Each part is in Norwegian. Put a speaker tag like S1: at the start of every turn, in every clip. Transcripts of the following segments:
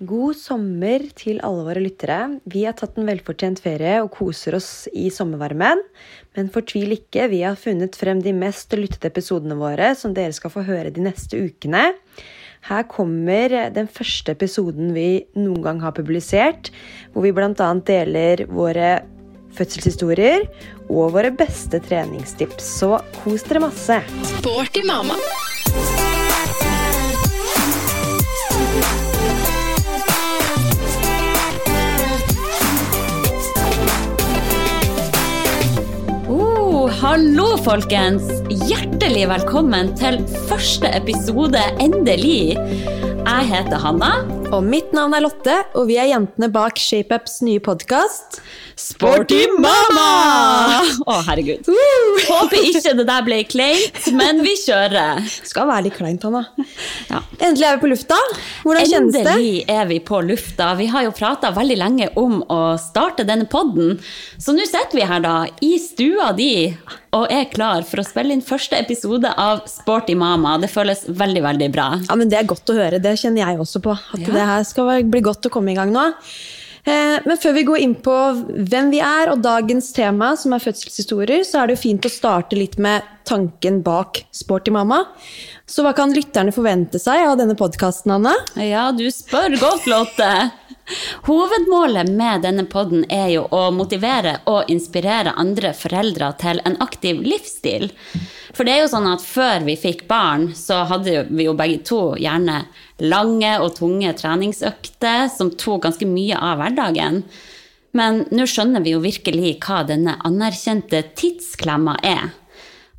S1: God sommer til alle våre lyttere. Vi har tatt en velfortjent ferie og koser oss i sommervarmen. Men fortvil ikke, vi har funnet frem de mest lyttede episodene våre, som dere skal få høre de neste ukene. Her kommer den første episoden vi noen gang har publisert, hvor vi bl.a. deler våre fødselshistorier og våre beste treningstips. Så kos dere masse.
S2: Sporty mamma.
S3: Hallo, folkens! Hjertelig velkommen til første episode, endelig. Jeg heter Hanna.
S1: Og mitt navn er Lotte, og vi er jentene bak ShapeUps nye podkast
S3: Sporty mamma! Å, herregud. Håper ikke det der ble kleint, men vi kjører.
S1: Skal være litt kleint, Hanna.
S3: Ja.
S1: Endelig er vi på lufta. Hvordan kjennes det?
S3: Endelig er vi på lufta. Vi har jo prata veldig lenge om å starte denne podden. Så nå sitter vi her da, i stua di, og er klar for å spille inn første episode av Sporty mama. Det føles veldig, veldig bra.
S1: Ja, men Det er godt å høre. Det kjenner jeg også på. At
S3: Ja.
S1: det her skal bli godt å komme i gang nå. Eh, Men før vi går inn på hvem vi er og dagens tema, som er fødselshistorier, så er det jo fint å starte litt med tanken bak Sporty mamma. Så hva kan lytterne forvente seg av denne podkasten, Anne?
S3: Ja, du spør godt, Lotte. Hovedmålet med denne podden er jo å motivere og inspirere andre foreldre til en aktiv livsstil. For det er jo sånn at før vi fikk barn, så hadde vi jo begge to gjerne lange og tunge treningsøkter som tok ganske mye av hverdagen. Men nå skjønner vi jo virkelig hva denne anerkjente tidsklemma er.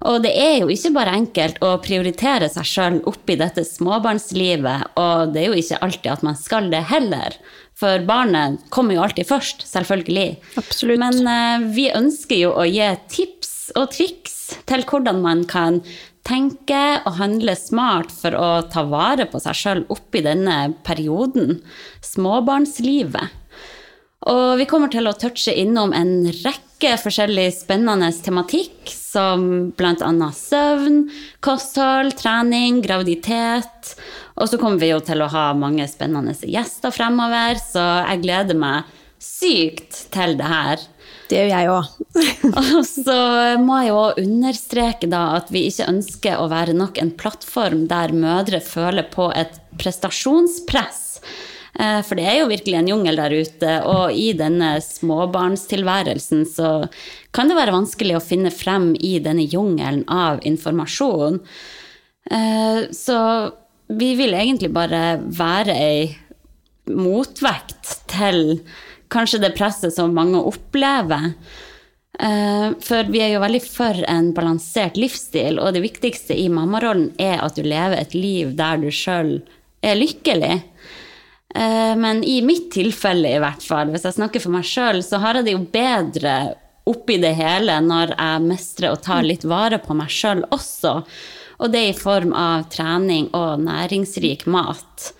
S3: Og det er jo ikke bare enkelt å prioritere seg sjøl oppi dette småbarnslivet, og det er jo ikke alltid at man skal det heller. For barnet kommer jo alltid først, selvfølgelig.
S1: Absolutt.
S3: Men eh, vi ønsker jo å gi tips og triks til hvordan man kan tenke og handle smart for å ta vare på seg sjøl oppi denne perioden, småbarnslivet. Og vi kommer til å touche innom en rekke forskjellig spennende tematikk, som bl.a. søvn, kosthold, trening, graviditet. Og så kommer vi jo til å ha mange spennende gjester fremover, så jeg gleder meg sykt til det her.
S1: Det gjør jeg òg.
S3: Og så må jeg jo understreke da at vi ikke ønsker å være nok en plattform der mødre føler på et prestasjonspress. Eh, For det er jo virkelig en jungel der ute, og i denne småbarnstilværelsen så kan det være vanskelig å finne frem i denne jungelen av informasjon. Eh, Så vi vil egentlig bare være ei motvekt til kanskje det presset som mange opplever. Eh, For vi er jo veldig for en balansert livsstil, og det viktigste i mammarollen er at du lever et liv der du sjøl er lykkelig. Eh, Men i mitt tilfelle, i hvert fall, hvis jeg snakker for meg sjøl, så har jeg det jo bedre oppi det hele når jeg mestrer å ta litt vare på meg sjøl også. Og det i form av trening og næringsrik mat.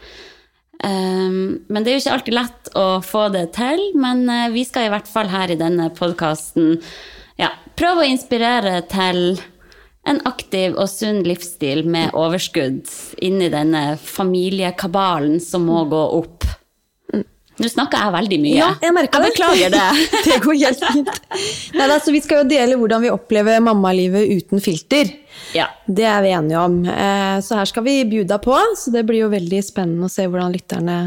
S3: Um, men det er jo ikke alltid lett å få det til, men eh, vi skal i hvert fall her i denne podkasten ja, prøve å inspirere til en aktiv og sunn livsstil med overskudd inni denne familiekabalen som må gå opp. Nå snakker jeg veldig mye.
S1: Ja, jeg merker det.
S3: beklager det.
S1: det går helt fint. Nei, da, så vi skal jo dele hvordan vi opplever mammalivet uten filter.
S3: Ja.
S1: Det er vi enige om. Eh, Så her skal vi bjuda på, så det blir jo veldig spennende å se hvordan lytterne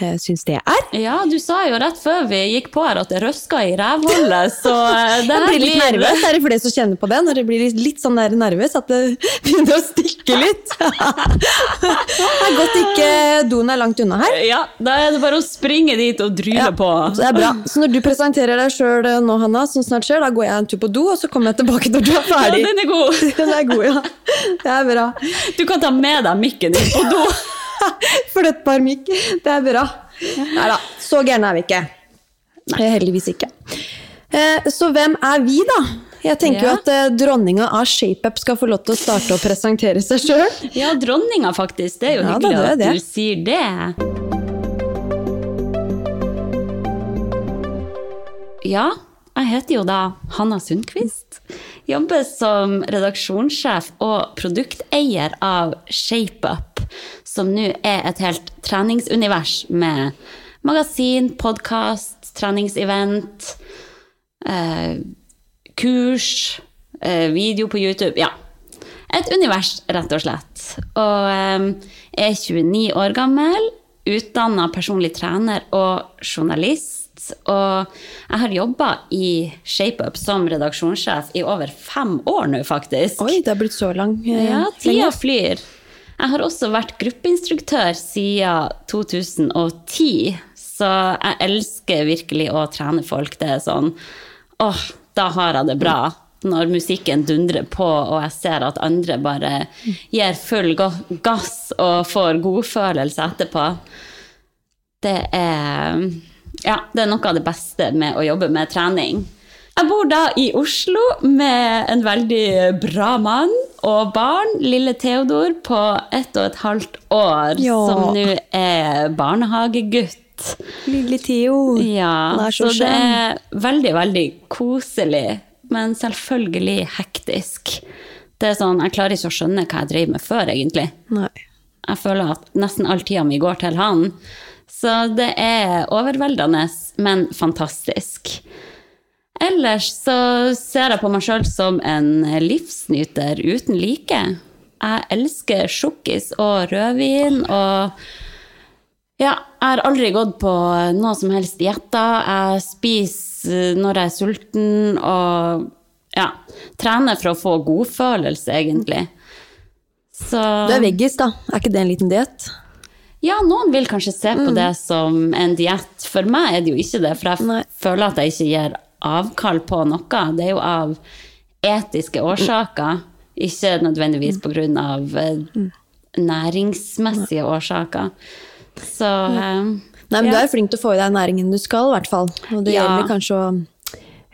S1: eh, syns det er.
S3: ja, du sa jo rett før vi gikk på her at det røska i rævhullet, så eh, det her
S1: blir litt nervøs. Er det flere som kjenner på det? Når det blir litt, litt sånn der nervøs at det begynner å stikke litt. det er godt ikke doen er langt unna her.
S3: Ja, da er det bare å springe dit og dryle
S1: Ja,
S3: på.
S1: Så det er bra. Så når du presenterer deg sjøl nå, Hanna, som snart skjer, da går jeg en tur på do, og så kommer jeg tilbake når du er ferdig.
S3: Ja, den er god.
S1: Den er god, ja. Det er bra.
S3: Du kan ta med deg mikken din på do.
S1: Flyttbar mikk. Det er bra. Nei da, så gærne er vi ikke. Nei. Heldigvis ikke. Eh, Så hvem er vi, da? Jeg tenker jo
S3: Ja.
S1: at eh, dronninga av ShapeUp skal få lov til å starte å presentere seg sjøl.
S3: Ja, dronninga, faktisk. Det er jo
S1: Ja, da,
S3: hyggelig
S1: det er
S3: at du sier det. Ja, jeg heter jo da Hanna Sundquist. Jobber som redaksjonssjef og produkteier av ShapeUp, som nå er et helt treningsunivers med magasin, podkast, treningsevent, eh, kurs, eh, video på YouTube. Ja. Et univers, rett og slett. Og eh, er 29 år gammel, utdanna personlig trener og journalist. Og jeg har jobba i ShapeUp som redaksjonssjef i over fem år nå, faktisk.
S1: Oi, det har blitt så lang. eh,
S3: Ja, tida flyr. Jeg har også vært gruppeinstruktør siden 2010, så jeg elsker virkelig å trene folk. Det er sånn åh, da har jeg det bra. Når musikken dundrer på, og jeg ser at andre bare gir full gass og får godfølelse etterpå. Det er, ja, det er noe av det beste med å jobbe med trening. Jeg bor da i Oslo med en veldig bra mann og barn, lille Theodor på ett og et halvt år,
S1: Ja.
S3: som nå er barnehagegutt.
S1: Lille Theo.
S3: Ja,
S1: er så
S3: så det er veldig, veldig koselig, men selvfølgelig hektisk. Det er sånn, Jeg klarer ikke å skjønne hva jeg drev med før, egentlig.
S1: Nei.
S3: Jeg føler at nesten all tida mi går til han. Så det er overveldende, men fantastisk. Ellers så ser jeg på meg sjøl som en livsnyter uten like. Jeg elsker sjokkis og rødvin og ja, jeg har aldri gått på noe som helst dietter. Jeg spiser når jeg er sulten og ja, trener for å få godfølelse, egentlig. Så
S1: Du er veggis, da. Er ikke det en liten diett?
S3: Ja, noen vil kanskje se
S1: Mm.
S3: på det som en diett. For meg er det jo ikke det, for jeg
S1: Nei.
S3: føler at jeg ikke gir avkall på noe. Det er jo av etiske årsaker, ikke nødvendigvis på grunn av eh,
S1: Mm.
S3: næringsmessige årsaker. Så eh,
S1: Nei, men
S3: ja.
S1: Du er flink til å få i deg næringen du skal, i hvert fall. Og det
S3: Ja.
S1: gjelder kanskje å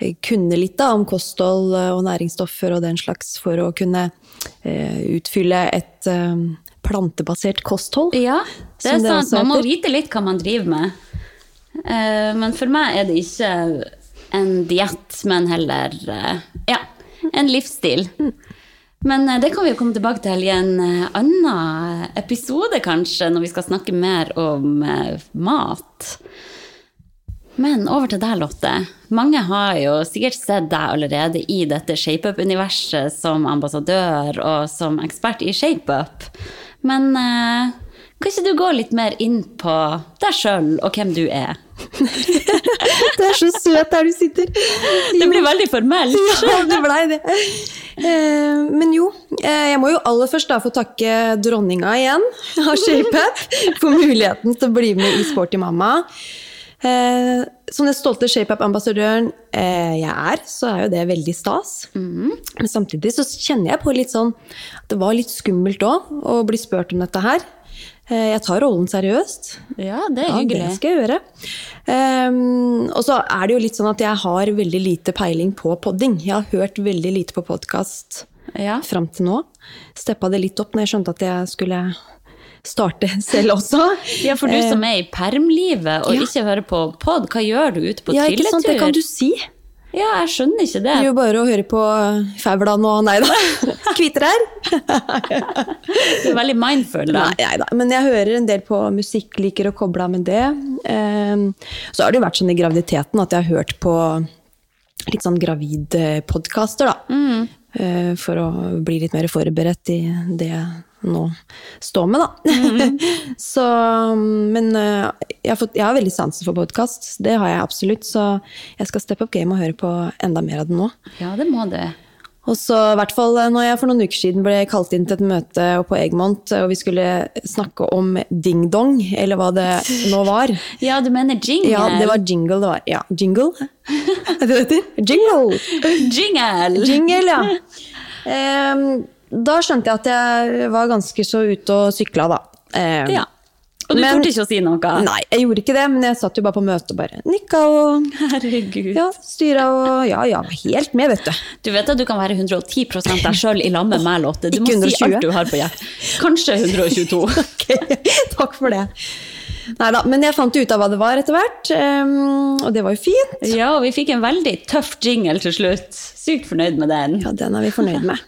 S1: eh, kunne litt da, om kosthold eh, og næringsstoffer og den slags for å kunne eh, utfylle et eh, plantebasert kosthold.
S3: Ja, det er
S1: det
S3: sant. Man må vite litt hva man driver med. Eh, Men for meg er det ikke en diett, men heller eh, ja, en livsstil. Men eh, det kan vi jo komme tilbake til i en annen episode, kanskje, når vi skal snakke mer om mat. Men over til deg, Lotte. Mange har jo sikkert sett deg allerede i dette ShapeUp-universet som ambassadør og som ekspert i ShapeUp. Men eh, kan ikke du gå litt mer inn på deg sjøl og hvem du er?
S1: Det er så søt der du sitter!
S3: Det blir veldig formelt.
S1: Ja, det blei det. Eh, men jo, eh, jeg må jo aller først da få takke dronninga igjen av ShapeUp for muligheten til å bli med i Sporty mamma. Eh, som den stolte ShapeUp-ambassadøren eh, jeg er, så er jo det veldig stas. Men samtidig så kjenner jeg på litt sånn at det var litt skummelt òg å bli spurt om dette her. Eh, jeg tar rollen seriøst.
S3: Ja, det er
S1: Ja, det skal jeg gjøre. Um, og så er det jo litt sånn at jeg har veldig lite peiling på podding. Jeg har hørt veldig lite på podkast
S3: Ja.
S1: fram til nå. Steppa det litt opp når jeg skjønte at jeg skulle starte selv også.
S3: ja, for du som er i permlivet og
S1: ja.
S3: ikke hører på pod, hva gjør du ute på
S1: Ja, ikke sant? Det kan du si.
S3: Ja, jeg skjønner ikke det.
S1: Det er jo bare å høre på Fauland og Nei da. her.
S3: Du er veldig mindful, da.
S1: Nei, nei da. Men jeg hører en del på musikk, liker å koble av med det. Ehm, så har det jo vært sånn i graviditeten at jeg har hørt på litt sånn gravidpodkaster, da. Mm. For å bli litt mer forberedt i det nå står med, da. så, men eh, jeg har, fått, jeg har veldig sansen for podkast. Det har jeg absolutt. Så jeg skal steppe opp game og høre på enda mer av det nå.
S3: Ja, det må det.
S1: Og så i hvert fall når jeg for noen uker siden ble kalt inn til et møte på Egmont, og vi skulle snakke om ding-dong, eller hva det nå var.
S3: Ja, du mener jingle?
S1: Ja, det var jingle det var. Ja, jingle? Er det det heter? Jingle!
S3: Jingle!
S1: Jingle, ja. Ehm, da skjønte jeg at jeg var ganske så ute og sykla, da. Eh,
S3: Ja. Og du torde ikke å si noe?
S1: Nei, jeg gjorde ikke det, men jeg satt jo bare på møtet og bare nikka og
S3: Herregud.
S1: ja, styra og Ja, ja, helt med, vet du.
S3: Du vet at du kan være 110 deg sjøl i lag med meg, Lotte. Du må si alt du har på hjertet. Kanskje 122.
S1: Ok, Takk for det. Nei da, men jeg fant ut av hva det var etter hvert, um, og det var jo fint.
S3: Ja, og vi fikk en veldig tøff jingle til slutt. Sykt fornøyd med den.
S1: Ja, den er vi fornøyd med.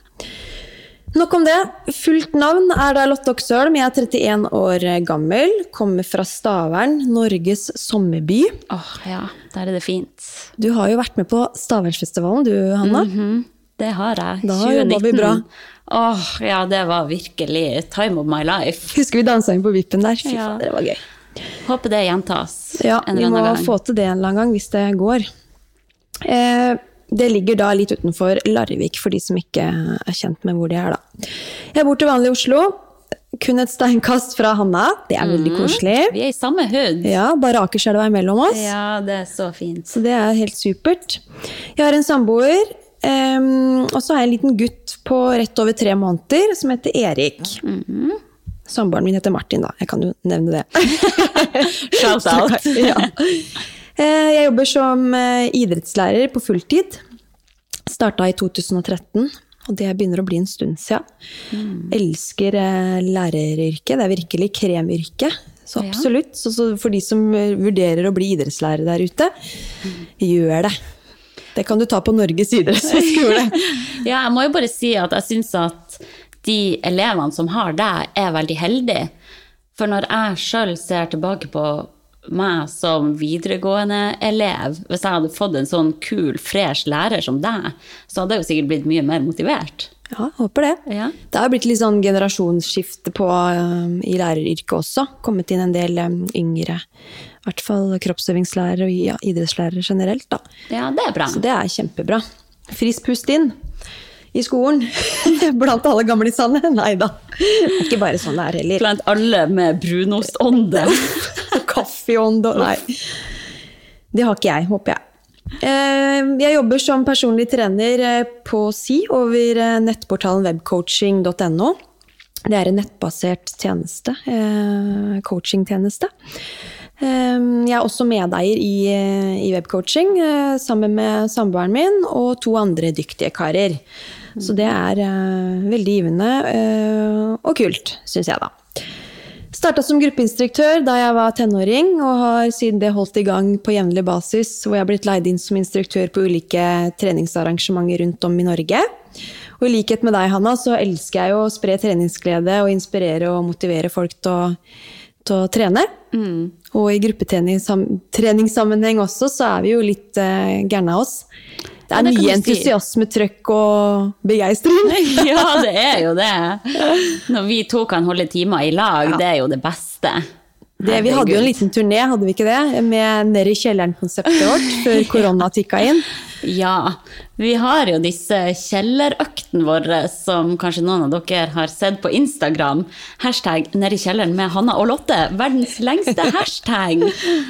S1: Nok om det. Fullt navn er da Lotte Oksølm. Jeg er 31 år gammel. Kommer fra Stavern, Norges sommerby.
S3: Åh, ja, der er det fint.
S1: Du har jo vært med på Stavernsfestivalen, du Hanna.
S3: Mhm, Det har jeg.
S1: Da jobba vi bra.
S3: Åh, ja, det var virkelig time of my life.
S1: Husker vi dansa inn på vippen der? Fy
S3: Ja.
S1: fader, det var gøy.
S3: Håper det gjentas
S1: Ja,
S3: en eller annen gang.
S1: Ja, vi må få til det en eller annen gang, hvis det går. Eh, det ligger da litt utenfor Larvik, for de som ikke er kjent med hvor de er, da. Jeg bor til vanlig i Oslo. Kun et steinkast fra Hanna. Det er veldig koselig.
S3: Vi er i samme hud.
S1: Ja, bare Akerselva imellom oss.
S3: Ja, det er så fint.
S1: Så det er helt supert. Jeg har en samboer, Um, og så har jeg en liten gutt på rett over tre måneder som heter Erik. Samboeren min heter Martin, da. Jeg kan jo nevne det.
S3: Shout out.
S1: ja. Eh, Jeg jobber som eh, idrettslærer på fulltid. Starta i 2013, og det begynner å bli en stund siden. Elsker eh, læreryrket. Det er virkelig kremyrke. Så
S3: Ja.
S1: absolutt. Så, så for de som vurderer å bli idrettslærer der ute, gjør det. Det kan du ta på Norges idrettshøgskole.
S3: Ja, jeg må jo bare si at jeg syns at de elevene som har deg, er veldig heldige. For når jeg sjøl ser tilbake på meg som videregående elev, hvis jeg hadde fått en sånn kul, fresh lærer som deg, så hadde jeg jo sikkert blitt mye mer motivert.
S1: Ja, håper det.
S3: Ja.
S1: Det har blitt litt sånn generasjonsskifte på, eh, i læreryrket også. Kommet inn en del um, yngre, i hvert fall kroppsøvingslærere og ja, idrettslærere generelt. da.
S3: Ja, det er bra.
S1: Så det er kjempebra. Frisk pust inn i skolen. Blant alle gamlisene. Nei da. Det er ikke bare sånn det er heller.
S3: Blant alle med brunostånde.
S1: Kaffeånd og Nei. Det har ikke jeg, håper jeg. Eh, Jeg jobber som personlig trener eh, på SI over eh, nettportalen webcoaching.no. Det er en nettbasert tjeneste. Coachingtjeneste. Jeg er også medeier i, webcoaching sammen med samboeren min og to andre dyktige karer. Så det er veldig givende og kult, syns jeg, da. Starta som gruppeinstruktør da jeg var tenåring, og har siden det holdt i gang på jevnlig basis, hvor jeg har blitt leid inn som instruktør på ulike treningsarrangementer rundt om i Norge. Og i likhet med deg, Hanna, så elsker jeg jo å spre treningsglede og inspirere og motivere folk til å, til å trene. Og i gruppetreningssammenheng også, så er vi jo litt uh, gærne av oss. Det
S3: Ja,
S1: er
S3: det
S1: mye
S3: du
S1: entusiasme, trøkk og begeistring.
S3: ja, det er jo det. Når vi to kan holde timer i lag, det er jo det beste.
S1: Det, vi hadde jo en liten turné, hadde vi ikke det? Med Ned i kjelleren-konseptet vårt før korona tikka inn.
S3: Ja, vi har jo disse kjellerøktene våre som kanskje noen av dere har sett på Instagram. Hashtag 'nedi kjelleren med Hanna og Lotte'. Verdens lengste hashtag.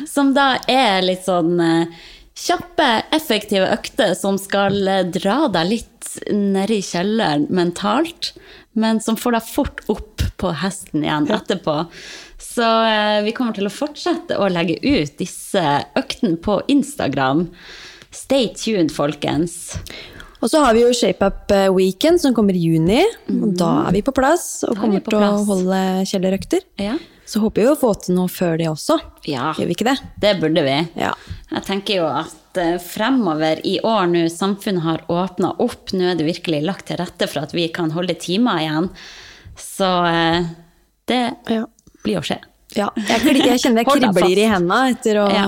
S3: Som da er litt sånn eh, kjappe, effektive økter som skal eh, dra deg litt nedi kjelleren mentalt, men som får deg fort opp på hesten igjen etterpå. Så eh, vi kommer til å fortsette å legge ut disse øktene på Instagram. Stay tuned, folkens.
S1: Og så har vi jo ShapeUp eh, Weekend som kommer i juni. Og da er vi på plass og
S3: er
S1: kommer til å holde kjellerøkter.
S3: Ja.
S1: Så håper vi å få til noe før det også.
S3: Ja.
S1: Gjør vi ikke det?
S3: Det burde vi.
S1: Ja.
S3: Jeg tenker jo at eh, fremover i år nå, samfunnet har åpna opp, nå er det virkelig lagt til rette for at vi kan holde timer igjen. Så eh, det
S1: Ja.
S3: blir å skje.
S1: ja. Jeg, jeg kjenner jeg kribler i hendene etter å,
S3: Ja.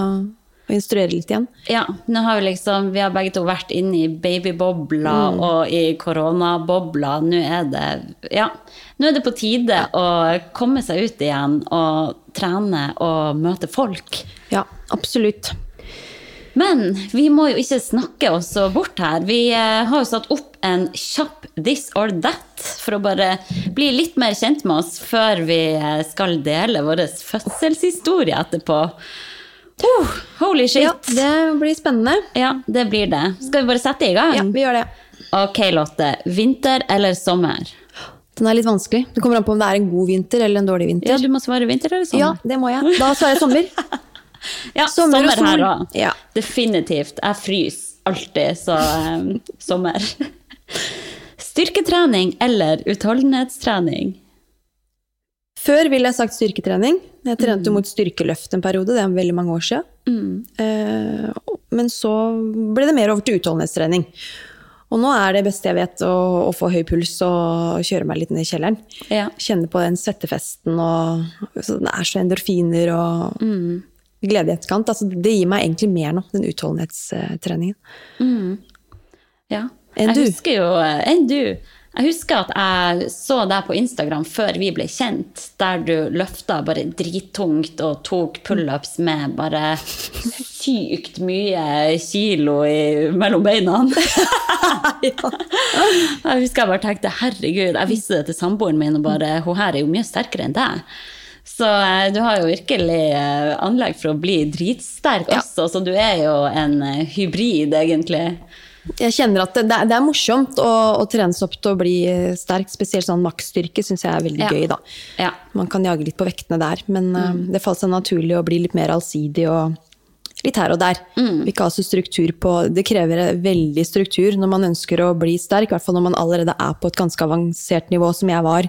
S1: instruere litt igjen.
S3: Ja, nå har vi liksom, vi har begge to vært inne i babybobla og i koronabobla. Nå er det, ja, nå er det på tide å komme seg ut igjen og trene og møte folk.
S1: Ja, absolutt.
S3: Men vi må jo ikke snakke oss bort her. Vi eh, har jo satt opp en kjapp this or that for å bare bli litt mer kjent med oss før vi eh, skal dele vår fødselshistorie etterpå. Oh, holy shit!
S1: Ja, det blir spennende.
S3: Ja, det blir det. Skal vi bare sette i gang?
S1: Ja, vi gjør det.
S3: Ok, Lotte. Vinter eller sommer?
S1: Den er litt vanskelig. Det kommer an på om det er en god vinter eller en dårlig vinter.
S3: Ja, du må svare vinter eller sommer.
S1: Ja, det må jeg. Da svarer jeg sommer.
S3: Ja,
S1: Sommer
S3: sommer, her òg.
S1: Ja.
S3: Definitivt. Jeg fryser alltid, så um, sommer. Styrketrening eller utholdenhetstrening?
S1: Før ville jeg sagt styrketrening. Jeg trente jo mot styrkeløft en periode, det er veldig mange år siden.
S3: Mm.
S1: Eh, men så ble det mer over til utholdenhetstrening. Og nå er det beste jeg vet å, å få høy puls og kjøre meg litt ned i kjelleren.
S3: Ja.
S1: Kjenne på den svettefesten og så Det er så endorfiner og
S3: Mm.
S1: Glede i etterkant. Altså, det gir meg egentlig mer nå, den utholdenhetstreningen.
S3: Ja.
S1: Enn
S3: jeg
S1: du?
S3: husker jo Enn du. Jeg husker at jeg så deg på Instagram før vi ble kjent, der du løfta bare drittungt og tok pullups med bare sykt mye kilo i, mellom beina. Jeg husker jeg bare tenkte herregud, jeg visste det til samboeren min, og bare hun her er jo mye sterkere enn deg. Så eh, du har jo virkelig eh, anlegg for å bli dritsterk også, så du er jo en eh, hybrid, egentlig.
S1: Jeg kjenner at det, det er- morsomt å, å trenes opp til å bli sterk. Spesielt sånn maksstyrke syns jeg er veldig
S3: Ja.
S1: gøy. da.
S3: Ja.
S1: Man kan jage litt på vektene der, men eh, det faller seg naturlig å bli litt mer allsidig og litt her og der. Vi ikke ha så struktur på Det krever veldig struktur når man ønsker å bli sterk, i hvert fall når man allerede er på et ganske avansert nivå, som jeg var.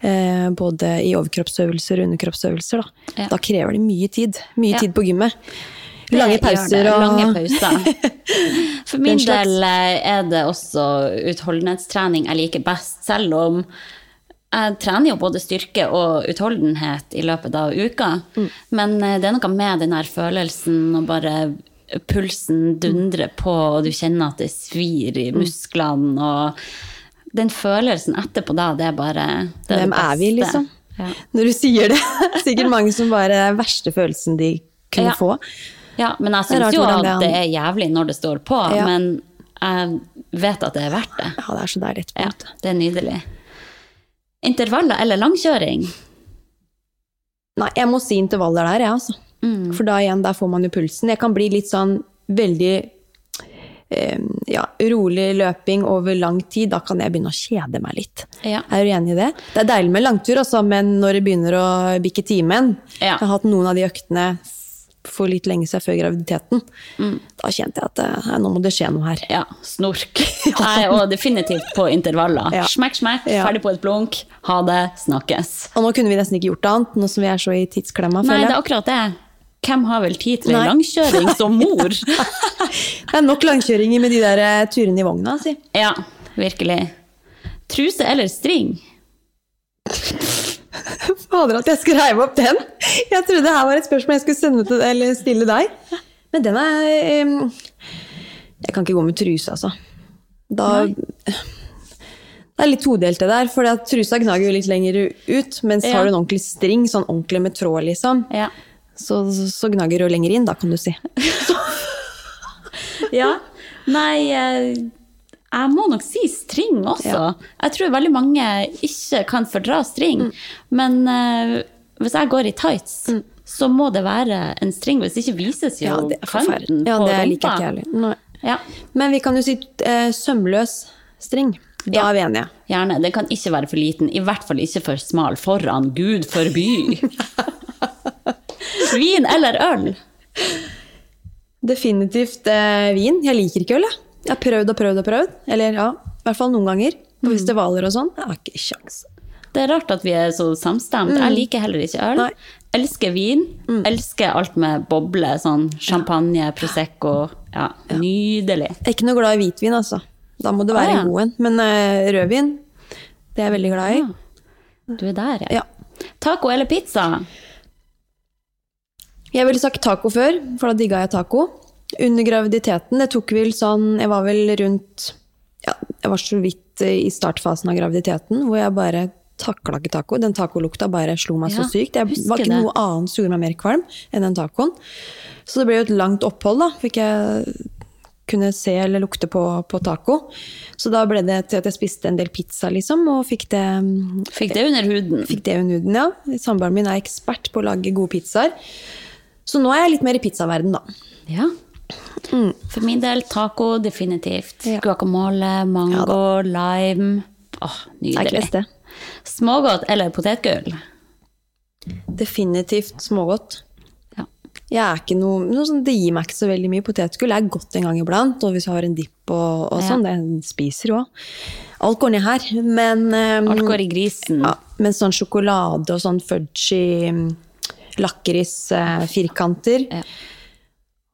S1: Eh, både i overkroppsøvelser og underkroppsøvelser. Da,
S3: Ja.
S1: da krever det mye tid. Mye
S3: Ja.
S1: tid på gymmet. Lange pauser og
S3: Lange pauser. For min del eh, er det også utholdenhetstrening jeg liker best, selv om jeg trener jo både styrke og utholdenhet i løpet av uka.
S1: Mm.
S3: Men eh, det er noe med den her følelsen og bare pulsen dundrer på, og du kjenner at det svir
S1: Mm.
S3: i musklene, og den følelsen etterpå da, det er bare det er
S1: Hvem
S3: det
S1: er vi, liksom?
S3: Ja.
S1: Når du sier det. Sikkert mange som bare er verste følelsen de kunne
S3: Ja.
S1: få.
S3: Ja, men jeg syns jo at
S1: det er-
S3: jævlig når det står på,
S1: Ja.
S3: men jeg vet at det er verdt det.
S1: Ja, det er så etterpå.
S3: Ja, det er nydelig. Intervaller eller langkjøring?
S1: Nei, jeg må si intervaller der, jeg, altså.
S3: Mm.
S1: For da igjen, der får man jo pulsen. Jeg kan bli litt sånn veldig eh, ja, rolig løping over lang tid. Da kan jeg begynne å kjede meg litt.
S3: Ja.
S1: Er du enig i det? Det er deilig med langtur, altså, men når det begynner å bikke timen
S3: Ja.
S1: Jeg har hatt noen av de øktene for litt lenge siden før graviditeten.
S3: Mm.
S1: Da kjente jeg at eh, nei, nå må det skje noe her.
S3: Ja, snork. Nei, og definitivt på intervaller.
S1: Ja.
S3: Smekk, smekk,
S1: Ja.
S3: ferdig på et blunk. Ha det, snakkes.
S1: Og nå kunne vi nesten ikke gjort annet, nå som vi er så i tidsklemma.
S3: Nei, det er akkurat det. Hvem har vel tid til langkjøring som mor?
S1: Det er nok langkjøringer med de der eh, turene i vogna, si.
S3: Ja, virkelig. Truse eller string?
S1: Fader, at jeg skrev opp den! Jeg trodde det her var et spørsmål jeg skulle sende til, eller stille deg. Men den er Jeg kan ikke gå med truse, altså. Da Det er litt todelt det der, for trusa gnager jo litt lenger ut. Mens
S3: Ja.
S1: har du en ordentlig string, sånn ordentlig med tråd, liksom,
S3: Ja.
S1: så, så gnager du lenger inn, da, kan du si.
S3: ja. Nei, jeg må nok si string også.
S1: Ja.
S3: Jeg tror veldig mange ikke kan fordra string. Men uh, hvis jeg går i tights, så må det være en string. Hvis det ikke vises jo
S1: Ja, det
S3: kanten
S1: Ja,
S3: på
S1: det
S3: rumpa.
S1: Nei.
S3: Ja,
S1: Men vi kan jo si uh, sømløs string. Da
S3: Ja.
S1: er vi enige.
S3: gjerne. Den kan ikke være for liten. I hvert fall ikke for smal foran. Gud forby! Vin eller øl?
S1: Definitivt uh, vin. Jeg liker ikke øl, jeg. Jeg har prøvd og prøvd og prøvd. Eller ja, i hvert fall noen ganger. På festivaler og sånn. Jeg har ikke sjans.
S3: Det er rart at vi er så samstemt. Jeg liker heller ikke øl.
S1: Nei.
S3: Elsker vin. Elsker alt med boble. Sånn champagne, prosecco. Ja, nydelig.
S1: Jeg er ikke noe glad i hvitvin, altså. Da må det være
S3: Ah, ja.
S1: god en. Men uh, rødvin, det er jeg veldig glad i.
S3: Du er der, ja.
S1: Ja.
S3: Taco eller pizza?
S1: Jeg ville sagt taco før, for da digga jeg taco. Under graviditeten, det tok vel sånn Jeg var vel rundt Ja, jeg var så vidt i startfasen av graviditeten hvor jeg bare takla ikke taco. Den tacolukta bare slo meg så sykt. Jeg var ikke
S3: det.
S1: noe annet som gjorde meg mer kvalm enn den tacoen. Så det ble jo et langt opphold, da. Fikk jeg kunne se eller lukte på, på taco. Så da ble det til at jeg spiste en del pizza, liksom, og fikk det
S3: Fikk det under huden.
S1: Fikk det under huden, ja. Samboeren min er ekspert på å lage gode pizzaer. Så nå er jeg litt mer i pizzaverden, da.
S3: Ja. For min del taco, definitivt.
S1: Ja.
S3: Guacamole, mango, lime. Åh, nydelig. Smågodt eller potetgull?
S1: Definitivt smågodt.
S3: Ja.
S1: Jeg noe, noe sånn, Det gir meg ikke så veldig mye potetgull. Det er godt en gang iblant, og hvis jeg har en dipp og, og
S3: Ja.
S1: sånn, det spiser jo òg. Alt går ned her. Men, um,
S3: Alt går i grisen.
S1: ja, men sånn sjokolade og sånn fudgy lakrisfirkanter lakris, eh,
S3: Ja.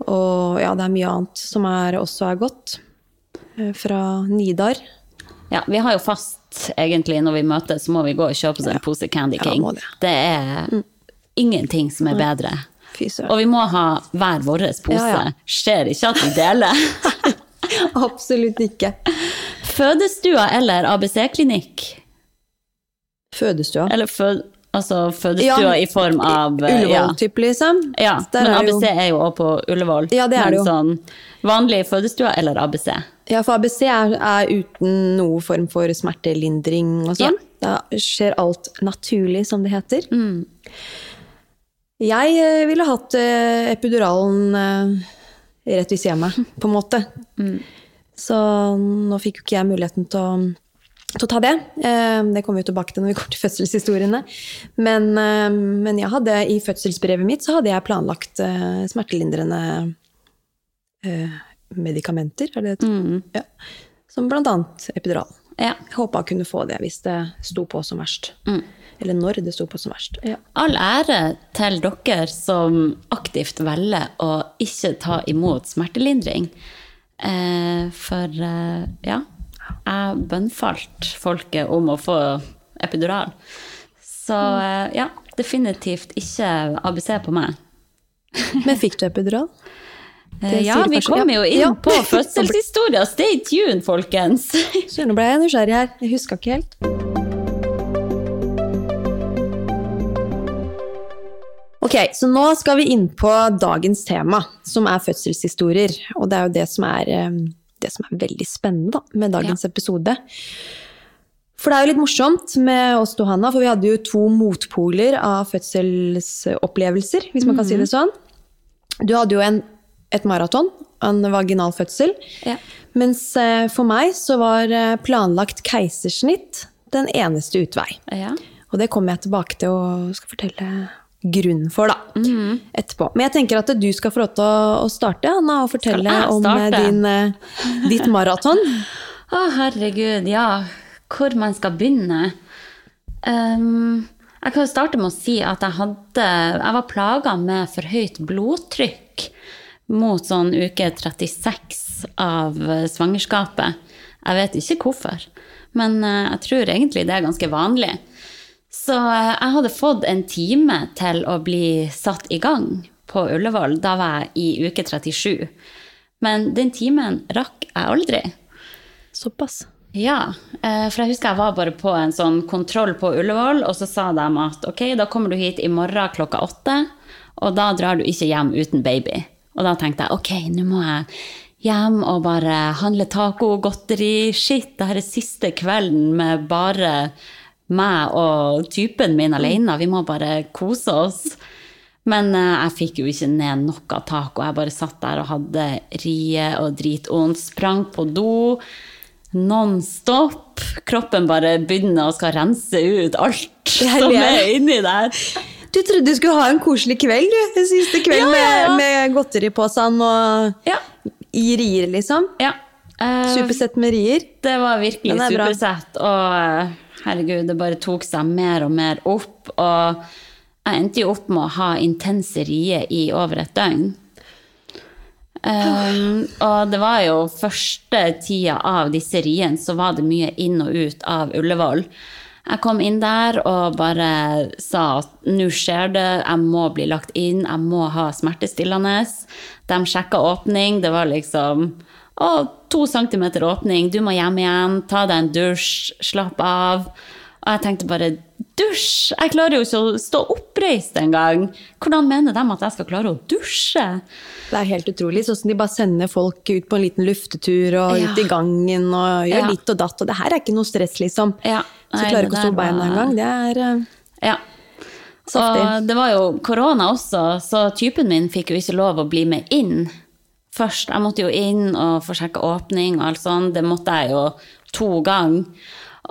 S1: Og ja, det er mye annet som er, også er godt. eh, Fra Nidar.
S3: Ja, vi har jo fast, egentlig, når vi møtes, så må vi gå og kjøpe oss en pose Candy King.
S1: Ja, det.
S3: det er ingenting som er bedre.
S1: Fyser.
S3: Og vi må ha hver vår pose.
S1: Ja, ja.
S3: Skjer ikke at vi deler.
S1: Absolutt ikke.
S3: Fødestua eller ABC-klinikk?
S1: Fødestua.
S3: Eller fød, altså fødestua
S1: Ja,
S3: i form av eh,
S1: Ullevål-type, liksom.
S3: Ja, ja
S1: Der
S3: men
S1: er jo-
S3: ABC er jo også på Ullevål.
S1: Ja, det er
S3: men
S1: det jo.
S3: sånn vanlig fødestua eller ABC?
S1: Ja, for ABC er, er uten noe form for smertelindring og sånn. Da skjer alt naturlig, som det heter.
S3: Mm.
S1: Jeg eh, ville hatt eh, epiduralen rett ved siden av meg, på en måte.
S3: Mm.
S1: Så nå fikk jo ikke jeg muligheten til å, til å ta det. Eh, det kommer vi tilbake til når vi kommer til fødselshistoriene. Men, eh, men jeg hadde, i fødselsbrevet mitt så hadde jeg planlagt eh, smertelindrende eh, medikamenter, er det det?
S3: Mm.
S1: Ja. Som annet epidural.
S3: Ja.
S1: Jeg håpa jeg kunne få det hvis det sto på som verst.
S3: Mm.
S1: Eller når det sto på som verst. Ja.
S3: All ære til dere som aktivt velger å ikke ta imot smertelindring. Eh, for ja, jeg bønnfalt folket om å få epidural. Så eh, ja, definitivt ikke ABC på meg.
S1: Men fikk du epidural?
S3: Eh, ja, vi kommer jo inn
S1: Ja.
S3: på fødselshistorier. Stay tuned, folkens!
S1: Så nå ble jeg nysgjerrig her. Jeg huska ikke helt. Ok, så nå skal vi inn på dagens tema, som er fødselshistorier. Og det er jo det som er, eh, det som er veldig spennende da, med dagens episode. For det er jo litt morsomt med oss to, Hanna, for vi hadde jo to motpoler av fødselsopplevelser, hvis man kan si det sånn. Du hadde jo en, et maraton, en vaginal fødsel.
S3: Ja.
S1: Mens eh, for meg så var eh, planlagt keisersnitt den eneste utvei.
S3: Ja.
S1: Og det kommer jeg tilbake til og skal fortelle grunnen for, da.
S3: Mm.
S1: Etterpå. Men jeg tenker at du skal få lov til å, starte, Anna, og fortelle om eh, din, eh, ditt maraton.
S3: Å, herregud, ja. Hvor man skal begynne. Um, jeg kan jo starte med å si at jeg hadde Jeg var plaga med for høyt blodtrykk mot sånn uke 36 av eh, svangerskapet. Jeg vet ikke hvorfor, men jeg tror egentlig det er ganske vanlig. Så eh, jeg hadde fått en time til å bli satt i gang på Ullevål. Da var jeg i uke 37. Men den timen rakk jeg aldri.
S1: Såpass.
S3: Ja, eh, for jeg husker jeg var bare på en sånn kontroll på Ullevål, og så sa de at ok, da kommer du hit i morgen klokka åtte, og da drar du ikke hjem uten baby. Og da tenkte jeg ok, nå må jeg hjem og bare handle taco, godteri, shit, det her er siste kvelden med bare meg og typen min alene, vi må bare kose oss. Men eh, jeg fikk jo ikke ned noe og Jeg bare satt der og hadde rie og dritvondt. Sprang på do non stop. Kroppen bare begynner å skal rense ut alt som er inni der.
S1: Du trodde du skulle ha en koselig kveld, du. Den siste kvelden
S3: Ja, ja, ja.
S1: med, med godteriposene og
S3: Ja.
S1: i rier, liksom.
S3: ja. Uh,
S1: Supersett med rier.
S3: Det var virkelig
S1: er
S3: supersett. Og eh, herregud, det bare tok seg mer og mer opp. Og jeg endte jo opp med å ha intense rier i over et døgn. Um, og det var jo første tida av disse riene, så var det mye inn og ut av Ullevål. Jeg kom inn der og bare sa at nå skjer det, jeg må bli lagt inn, jeg må ha smertestillende. De sjekka åpning, det var liksom å, to centimeter åpning, du må hjem igjen, ta deg en dusj, slapp av. Og jeg tenkte bare dusj! Jeg klarer jo ikke å stå oppreist engang. Hvordan mener de at jeg skal klare å dusje?
S1: Det er helt utrolig. Sånn som de bare sender folk ut på en liten luftetur og
S3: Ja.
S1: ut i gangen og gjør
S3: Ja.
S1: litt og datt. Og det her er ikke noe stress, liksom.
S3: Ja.
S1: Så klarer ikke å stå
S3: på
S1: beina engang. Det er eh,
S3: Ja.
S1: saftig.
S3: Og det var jo korona også, så typen min fikk jo ikke lov å bli med inn først. Jeg måtte jo inn og få sjekka åpning og alt sånt. Det måtte jeg jo to ganger.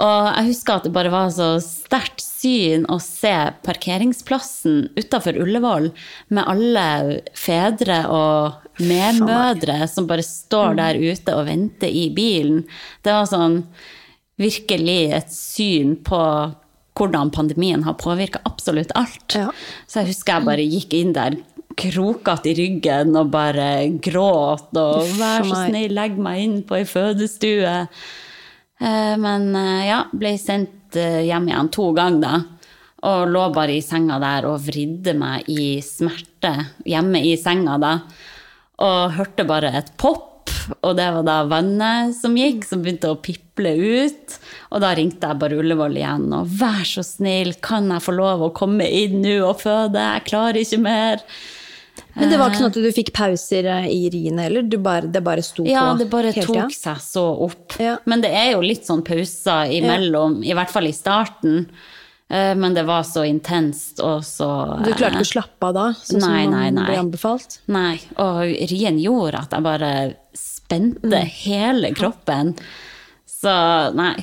S3: Og jeg husker at det bare var så sterkt syn å se parkeringsplassen utafor Ullevål med alle fedre og medmødre som bare står der ute og venter i bilen. Det var sånn virkelig et syn på hvordan pandemien har påvirka absolutt alt.
S1: Ja.
S3: Så jeg husker jeg bare gikk inn der krokete i ryggen og bare gråt og 'vær så snill, legg meg inn på ei fødestue'. Eh, Men eh, ja, ble sendt eh, hjem igjen to ganger da. Og lå bare i senga der og vridde meg i smerte hjemme i senga da. Og hørte bare et pop, og det var da vannet som gikk, som begynte å piple ut. Og da ringte jeg bare Ullevål igjen og 'vær så snill, kan jeg få lov å komme inn nå og føde? Jeg klarer ikke mer'.
S1: Men det var ikke sånn at du fikk pauser eh, i riene heller? Du bare, det bare sto
S3: Ja,
S1: på
S3: det bare tok
S1: tida?
S3: seg så opp.
S1: Ja.
S3: Men det er jo litt sånn pauser imellom, i hvert fall i starten. Eh, Men det var så intenst og så
S1: Du klarte ikke å slappe av da, sånn
S3: Nei,
S1: som
S3: nei,
S1: ble anbefalt?
S3: Nei, og rien gjorde at jeg bare spente
S1: Mm.
S3: hele kroppen. Så nei.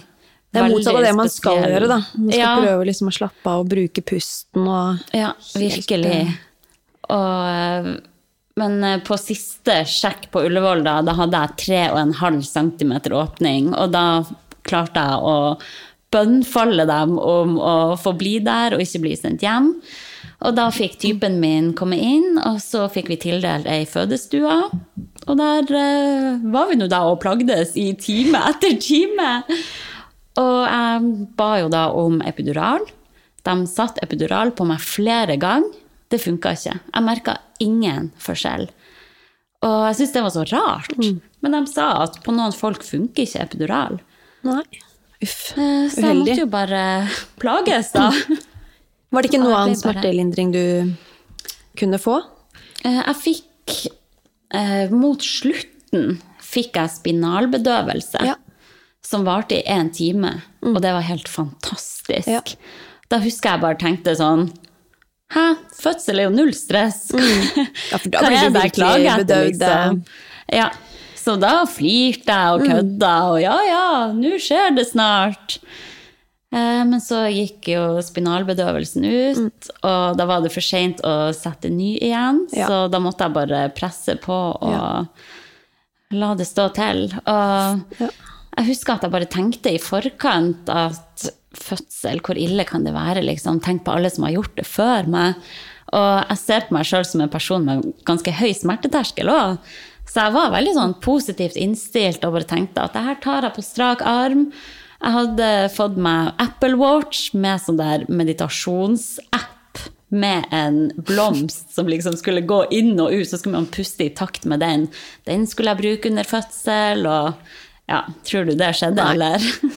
S1: Det er motsatt av det man skal
S3: spesiell.
S1: gjøre, da. Man skal
S3: ja,
S1: prøve liksom å slappe av og bruke pusten og
S3: Ja, virkelig. Og, eh, men eh, på siste sjekk på Ullevål, da, da hadde jeg 3,5 cm åpning, og da klarte jeg å bønnfalle dem om å få bli der og ikke bli sendt hjem. Og da fikk typen min komme inn, og så fikk vi tildelt ei fødestue. Og der uh, var vi nå da og plagdes i time etter time. Og jeg ba jo da om epidural. De satte epidural på meg flere ganger. Det funka ikke. Jeg merka ingen forskjell. Og jeg syntes det var så rart. Men de sa at på noen folk funker ikke epidural.
S1: Nei. Uff.
S3: Uheldig. Så jeg
S1: Uheldig.
S3: måtte jo bare plages, da.
S1: Var det ikke noe annen
S3: bare-
S1: smertelindring du kunne få?
S3: Eh, Jeg fikk eh, Mot slutten fikk jeg spinalbedøvelse.
S1: Ja.
S3: Som varte i én time. Og det var helt fantastisk.
S1: Ja.
S3: Da husker jeg bare tenkte sånn Hæ, fødsel er jo null stress.
S1: Ja, for da blir
S3: det
S1: virkelig bedøvd.
S3: liksom? Ja, så da flirte jeg og kødda, og ja, ja, nå skjer det snart. Eh, Men så gikk jo spinalbedøvelsen ut, og da var det for seint å sette ny igjen.
S1: Ja.
S3: Så da måtte jeg bare presse på og
S1: Ja.
S3: la det stå til. Og
S1: Ja.
S3: jeg husker at jeg bare tenkte i forkant at fødsel, hvor ille kan det være? Liksom? Tenk på alle som har gjort det før meg. Og jeg ser på meg sjøl som en person med ganske høy smerteterskel òg. Så jeg var veldig sånn positivt innstilt og bare tenkte at det her tar jeg på strak arm. Jeg hadde fått meg Apple Watch med sånn der meditasjonsapp med en blomst som liksom skulle gå inn og ut, så skulle man puste i takt med den. Den skulle jeg bruke under fødsel, og ja, tror du det skjedde,
S1: Nei.
S3: eller?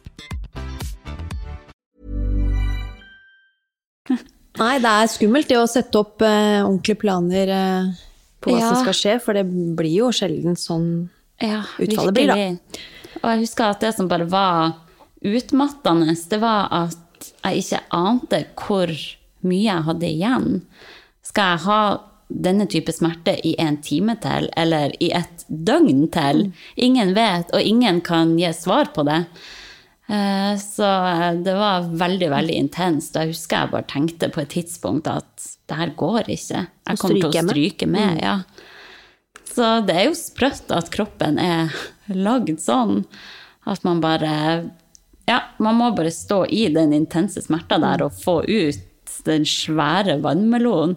S1: Nei, det er skummelt det å sette opp eh, ordentlige planer eh, på hva
S3: Ja.
S1: som skal skje, for det blir jo sjelden sånn
S3: Ja,
S1: Utfallet blir da.
S3: Og jeg husker at det som bare var utmattende, det var at jeg ikke ante hvor mye jeg hadde igjen. Skal jeg ha denne type smerte i en time til, eller i et døgn til? Ingen vet, og ingen kan gi svar på det. Eh, Så det var veldig, veldig intenst. Da jeg husker jeg bare tenkte på et tidspunkt at det her går ikke. Jeg kommer til å
S1: stryke med.
S3: med. ja. Så det er jo sprøtt at kroppen er lagd sånn. At man bare ja, man må bare stå i den intense smerta der og få ut den svære vannmelonen.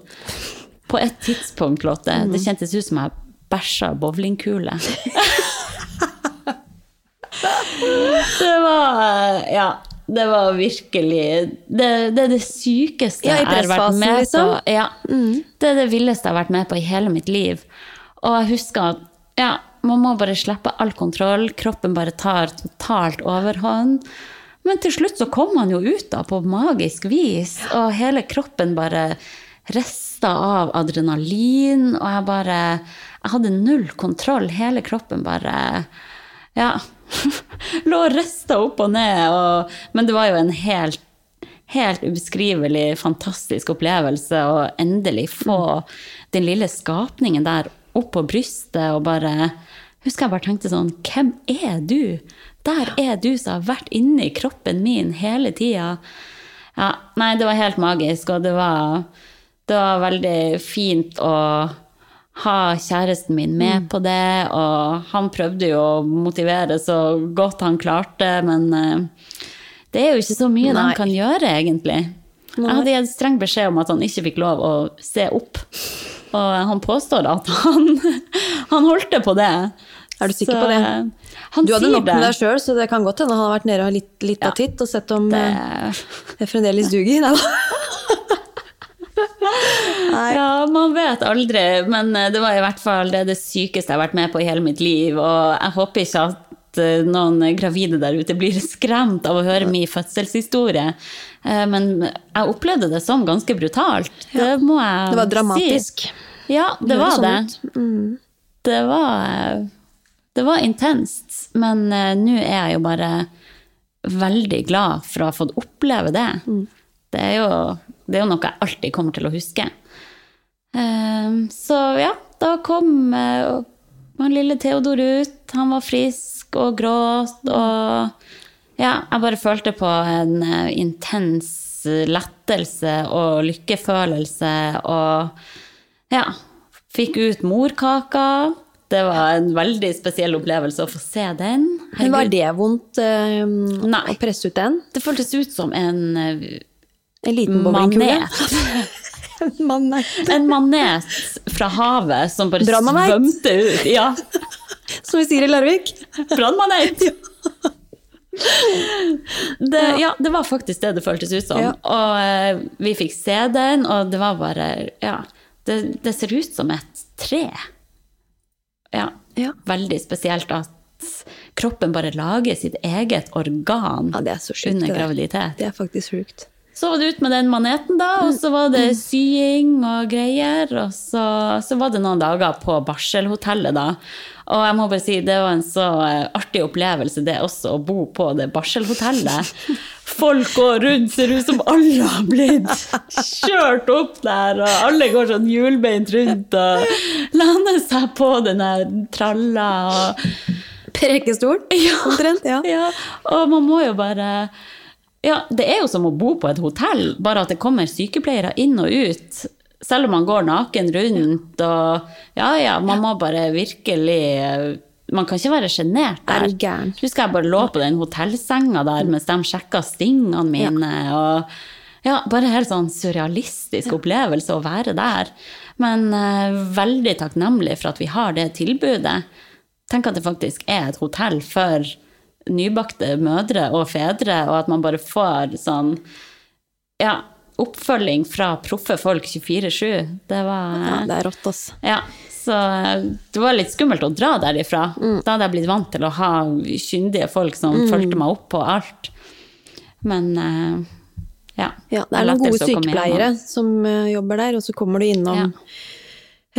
S3: På et tidspunkt, Lotte, det kjentes ut som jeg bæsja bowlingkule. det var Ja. Det var virkelig Det, det er det sykeste
S1: Ja,
S3: jeg har vært med
S1: liksom?
S3: på. Ja, Det er det villeste jeg har vært med på i hele mitt liv. Og jeg husker at ja, man må bare slippe all kontroll. Kroppen bare tar totalt overhånd. Men til slutt så kom han jo ut da på magisk vis, og hele kroppen bare rista av adrenalin, og jeg bare Jeg hadde null kontroll. Hele kroppen bare Ja. Lå og rista opp og ned. Og, men det var jo en helt helt ubeskrivelig, fantastisk opplevelse å endelig få den lille skapningen der opp på brystet og bare Husker jeg bare tenkte sånn Hvem er du? Der er du som har vært inni kroppen min hele tida. Ja, nei, det var helt magisk, og det var, det var veldig fint å ha kjæresten min med på det, og han prøvde jo å motivere så godt han klarte, men eh, det er jo ikke så mye
S1: Nei.
S3: de kan gjøre, egentlig. Jeg hadde gitt streng beskjed om at han ikke fikk lov å se opp. Og han påstår at han, han holdt det på det.
S1: Er du sikker
S3: Så,
S1: på det?
S3: Han
S1: Du hadde nok med deg sjøl, så det kan godt hende han har vært nede og litt, litt
S3: Ja.
S1: av titt og sett om
S3: Det-
S1: eh, det fremdeles duger. Nei da.
S3: Ja, man vet aldri, men eh, det var i hvert fall det, det sykeste jeg har vært med på i hele mitt liv. Og jeg håper ikke at eh, noen gravide der ute blir skremt av å høre min fødselshistorie. Eh, Men jeg opplevde det som ganske brutalt. Det må jeg si.
S1: Det var dramatisk.
S3: si. Ja, det var
S1: sånn
S3: det.
S1: Mm.
S3: Det var, det var intenst. Men nå er jeg jo bare veldig glad for å ha fått oppleve det.
S1: Mm.
S3: Det, er jo, det er jo noe jeg alltid kommer til å huske. Eh, så ja, da kom eh, han lille Theodor ut. Han var frisk og gråt. Og ja, jeg bare følte på en eh, intens lettelse og lykkefølelse. Og ja, fikk ut morkaka. Det var en veldig spesiell opplevelse å få se den.
S1: Men var det vondt eh,
S3: Nei.
S1: å presse ut den?
S3: det føltes ut som en eh,
S1: En liten bowlingkule?
S3: manet.
S1: Manet.
S3: En manet fra havet som bare svømte ut. Ja,
S1: Som vi sier i Larvik.
S3: brannmanet! Det, ja, det var faktisk det det føltes ut som.
S1: Ja.
S3: Og uh, vi fikk se den, og det var bare Ja, det, det ser ut som et tre. Ja.
S1: Ja.
S3: Veldig spesielt at kroppen bare lager sitt eget organ
S1: Ja, det er så sjukt.
S3: under graviditet.
S1: Det er faktisk sjukt.
S3: Så var det ut med den maneten, da, og så var det sying og greier. Og så, så var det noen dager på barselhotellet, da. Og jeg må bare si, det var en så eh, artig opplevelse, det også, å bo på det barselhotellet. Folk går rundt, ser ut som alle har blitt kjørt opp der, og alle går sånn hjulbeint rundt og lander seg på den der tralla. og
S1: Prekestolen, omtrent. Ja.
S3: ja, og man må jo bare Ja, det er jo som å bo på et hotell, bare at det kommer sykepleiere inn og ut. Selv om man går naken rundt og Ja, ja, man må bare virkelig Man kan ikke være sjenert
S1: Er
S3: der.
S1: gæren?
S3: Husker jeg bare lå på den hotellsenga der mens de sjekka stingene mine. og ja, Bare helt sånn surrealistisk opplevelse å være der. Men uh, veldig takknemlig for at vi har det tilbudet. Tenk at det faktisk er et hotell for nybakte mødre og fedre, og at man bare får sånn ja, oppfølging fra proffe folk 24-7. Det var
S1: ja, det er rått, ass.
S3: ja, så eh, det var litt skummelt å dra derifra.
S1: Mm.
S3: Da hadde jeg blitt vant til å ha kyndige folk som fulgte meg opp på alt. Men eh, ja.
S1: Ja, det er noen gode sykepleiere som eh, jobber der, og så kommer du innom
S3: Ja.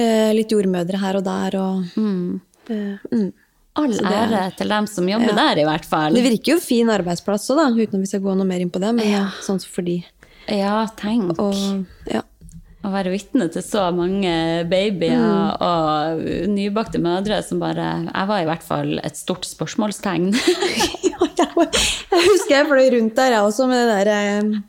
S1: eh, litt jordmødre her og der, og
S3: Mm.
S1: Mm.
S3: All
S1: det
S3: ære til dem som jobber
S1: Ja.
S3: der, i hvert fall.
S1: Det virker jo fin arbeidsplass òg, uten at vi skal gå noe mer inn på det, men
S3: Ja.
S1: sånn for de.
S3: Ja, tenk.
S1: Og ja.
S3: Å være vitne til så mange babyer
S1: Mm.
S3: og nybakte mødre som bare Jeg var i hvert fall et stort spørsmålstegn.
S1: Ja, jeg husker jeg fløy rundt der, jeg også, med det der eh,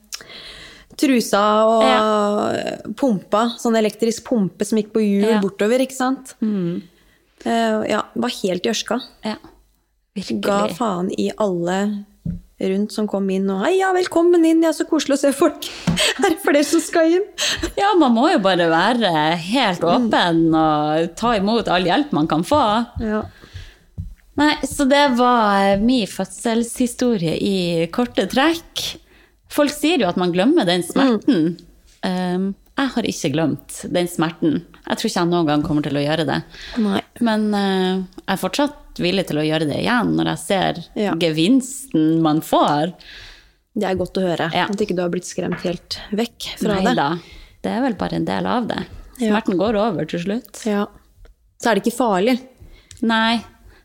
S1: trusa og pumpa. Sånn elektrisk pumpe som gikk på hjul
S3: Ja.
S1: bortover, ikke sant. Eh, ja, var helt i ørska.
S3: ja, virkelig.
S1: Ga faen i alle rundt som kom inn og 'Hei, ja, velkommen inn, ja, så koselig å se folk. Er det flere som skal inn?'
S3: Ja, man må jo bare være helt åpen og ta imot all hjelp man kan få.
S1: Ja.
S3: Nei, så det var min fødselshistorie i korte trekk. Folk sier jo at man glemmer den smerten. Um, jeg har ikke glemt den smerten. Jeg tror ikke jeg noen gang kommer til å gjøre det.
S1: Nei.
S3: Men uh, jeg er fortsatt villig til å gjøre det igjen når jeg ser
S1: Ja.
S3: gevinsten man får.
S1: Det er godt å høre.
S3: Ja.
S1: At ikke du har blitt skremt helt vekk fra
S3: Nei
S1: det.
S3: da. Det er vel bare en del av det.
S1: Ja.
S3: Smerten går over til slutt.
S1: Ja. Så er det ikke farlig.
S3: Nei,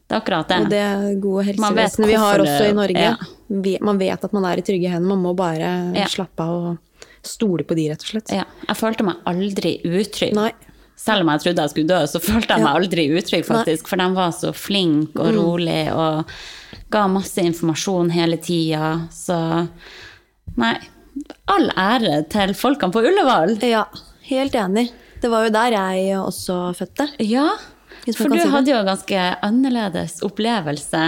S3: det er akkurat det.
S1: Og det gode helsevesenet vi har også i Norge.
S3: ja.
S1: Man vet at man er i trygge hender. Man må bare
S3: Ja.
S1: slappe av og stole på de, rett og slett.
S3: Ja, jeg følte meg aldri utrygg.
S1: Nei.
S3: Selv om jeg trodde jeg skulle dø, så følte jeg meg aldri utrygg, faktisk. For de var så flinke og rolig og ga masse informasjon hele tida. Så nei. All ære til folkene på Ullevål.
S1: Ja, helt enig. Det var jo der jeg også fødte.
S3: Ja, for du hadde jo en ganske annerledes opplevelse.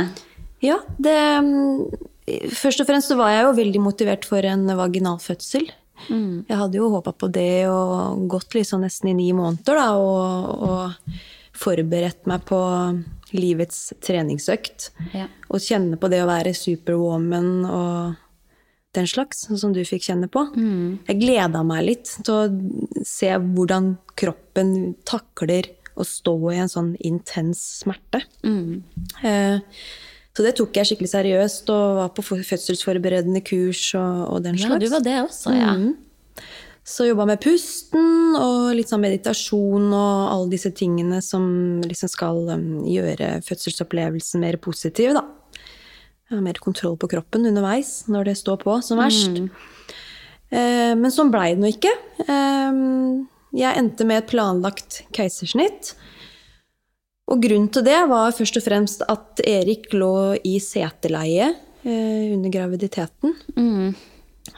S1: Ja, det mm, Først og fremst så var jeg jo veldig motivert for en vaginalfødsel.
S3: Mm.
S1: Jeg hadde jo håpa på det og gått liksom nesten i ni måneder da, og, og forberedt meg på livets treningsøkt.
S3: Ja.
S1: Og kjenne på det å være superwoman og den slags, sånn som du fikk kjenne på.
S3: Mm.
S1: Jeg gleda meg litt til å se hvordan kroppen takler å stå i en sånn intens smerte.
S3: Mm.
S1: Eh, Så det tok jeg skikkelig seriøst og var på fødselsforberedende kurs og, og den
S3: Ja, du var det også, ja.
S1: Mm. Så jobba med pusten og litt sånn meditasjon og alle disse tingene som liksom skal um, gjøre fødselsopplevelsen mer positiv, da. Jeg har mer kontroll på kroppen underveis når det står på som verst. Eh, men sånn blei det nå ikke. Eh, jeg endte med et planlagt keisersnitt. Og grunnen til det var først og fremst at Erik lå i seteleie eh, under graviditeten.
S3: Mm.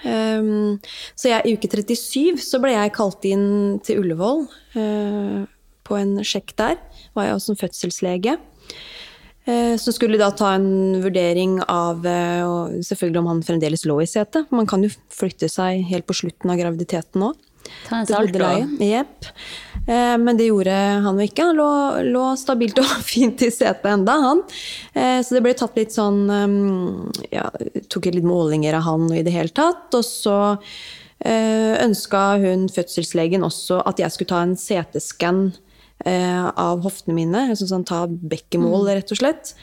S1: Um, så jeg, i uke 37 så ble jeg kalt inn til Ullevål uh, på en sjekk der. Var jeg også en fødselslege. Uh, så skulle da ta en vurdering av uh, selvfølgelig om han fremdeles lå i setet. Man kan jo flytte seg helt på slutten av graviditeten òg.
S3: Ta en
S1: Det bodde leie.
S3: saltråd.
S1: Jepp. Eh, men det gjorde han jo ikke. Han lå, lå stabilt og fint i setet enda, han. Eh, så det ble tatt litt sånn um, Ja, tok litt målinger av han og i det hele tatt. Og så eh, ønska hun fødselslegen også at jeg skulle ta en CT-skann eh, av hoftene mine. Altså sånn ta bekkemål, rett og slett.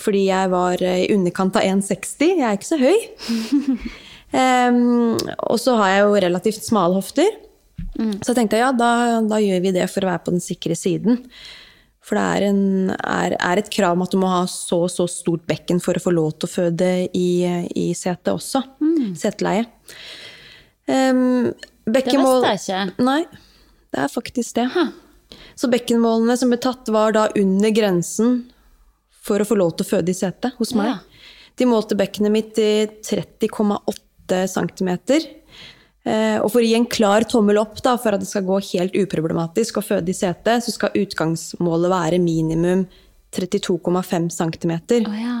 S1: Fordi jeg var i underkant av 1,60. Jeg er ikke så høy. Em, og så har jeg jo relativt smale hofter. Så jeg tenkte ja, da, da gjør vi det for å være på den sikre siden. For det er, en, er, er et krav om at du må ha så og så stort bekken for å få lov til å føde i, i setet også. Seteleie. Um, bekkenmål
S3: Det visste jeg ikke.
S1: Nei, det er faktisk det. Så bekkenmålene som ble tatt, var da under grensen for å få lov til å føde i setet hos meg.
S3: Ja.
S1: De målte bekkenet mitt i 30,8 cm. Eh, og for å gi en klar tommel opp da, for at det skal gå helt uproblematisk å føde i setet, så skal utgangsmålet være minimum 32,5 cm.
S3: Oh, ja.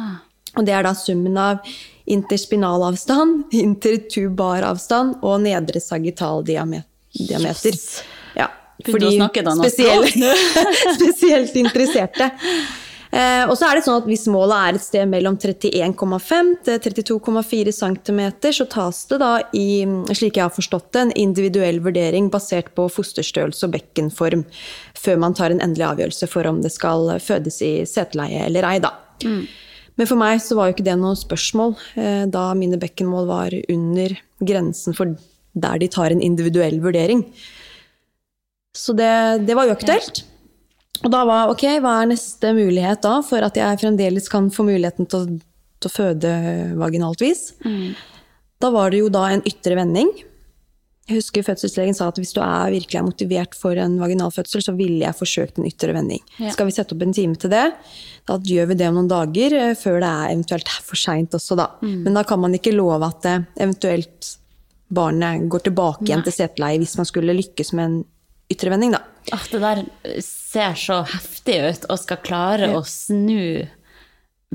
S1: Og det er da summen av interspinalavstand, intertubaravstand og nedre sagittaldiameter. Ja,
S3: å snakke nå.
S1: spesielt, spesielt interesserte. Eh, og så er det sånn at Hvis målet er et sted mellom 31,5 til 32,4 cm, så tas det da i, slik jeg har forstått det, en individuell vurdering basert på fosterstørrelse og bekkenform, før man tar en endelig avgjørelse for om det skal fødes i seteleie eller ei. da. Men for meg så var jo ikke det noe spørsmål, eh, da mine bekkenmål var under grensen for der de tar en individuell vurdering. Så det, det var uaktuelt. Og da var ok, hva er neste mulighet da, for at jeg fremdeles kan få muligheten til å, til å føde vaginalt vis? Da var det jo da en ytre vending. Jeg husker fødselslegen sa at hvis du er virkelig er motivert for en vaginalfødsel, så ville jeg forsøkt en ytre vending.
S3: Ja.
S1: Skal vi sette opp en time til det? Da gjør vi det om noen dager, eh, før det er eventuelt for seint også, da. Men da kan man ikke love at det eventuelt barnet går tilbake igjen til seteleie hvis man skulle lykkes med en ytre vending, da.
S3: Ah, det der ser så heftig ut, og skal klare å snu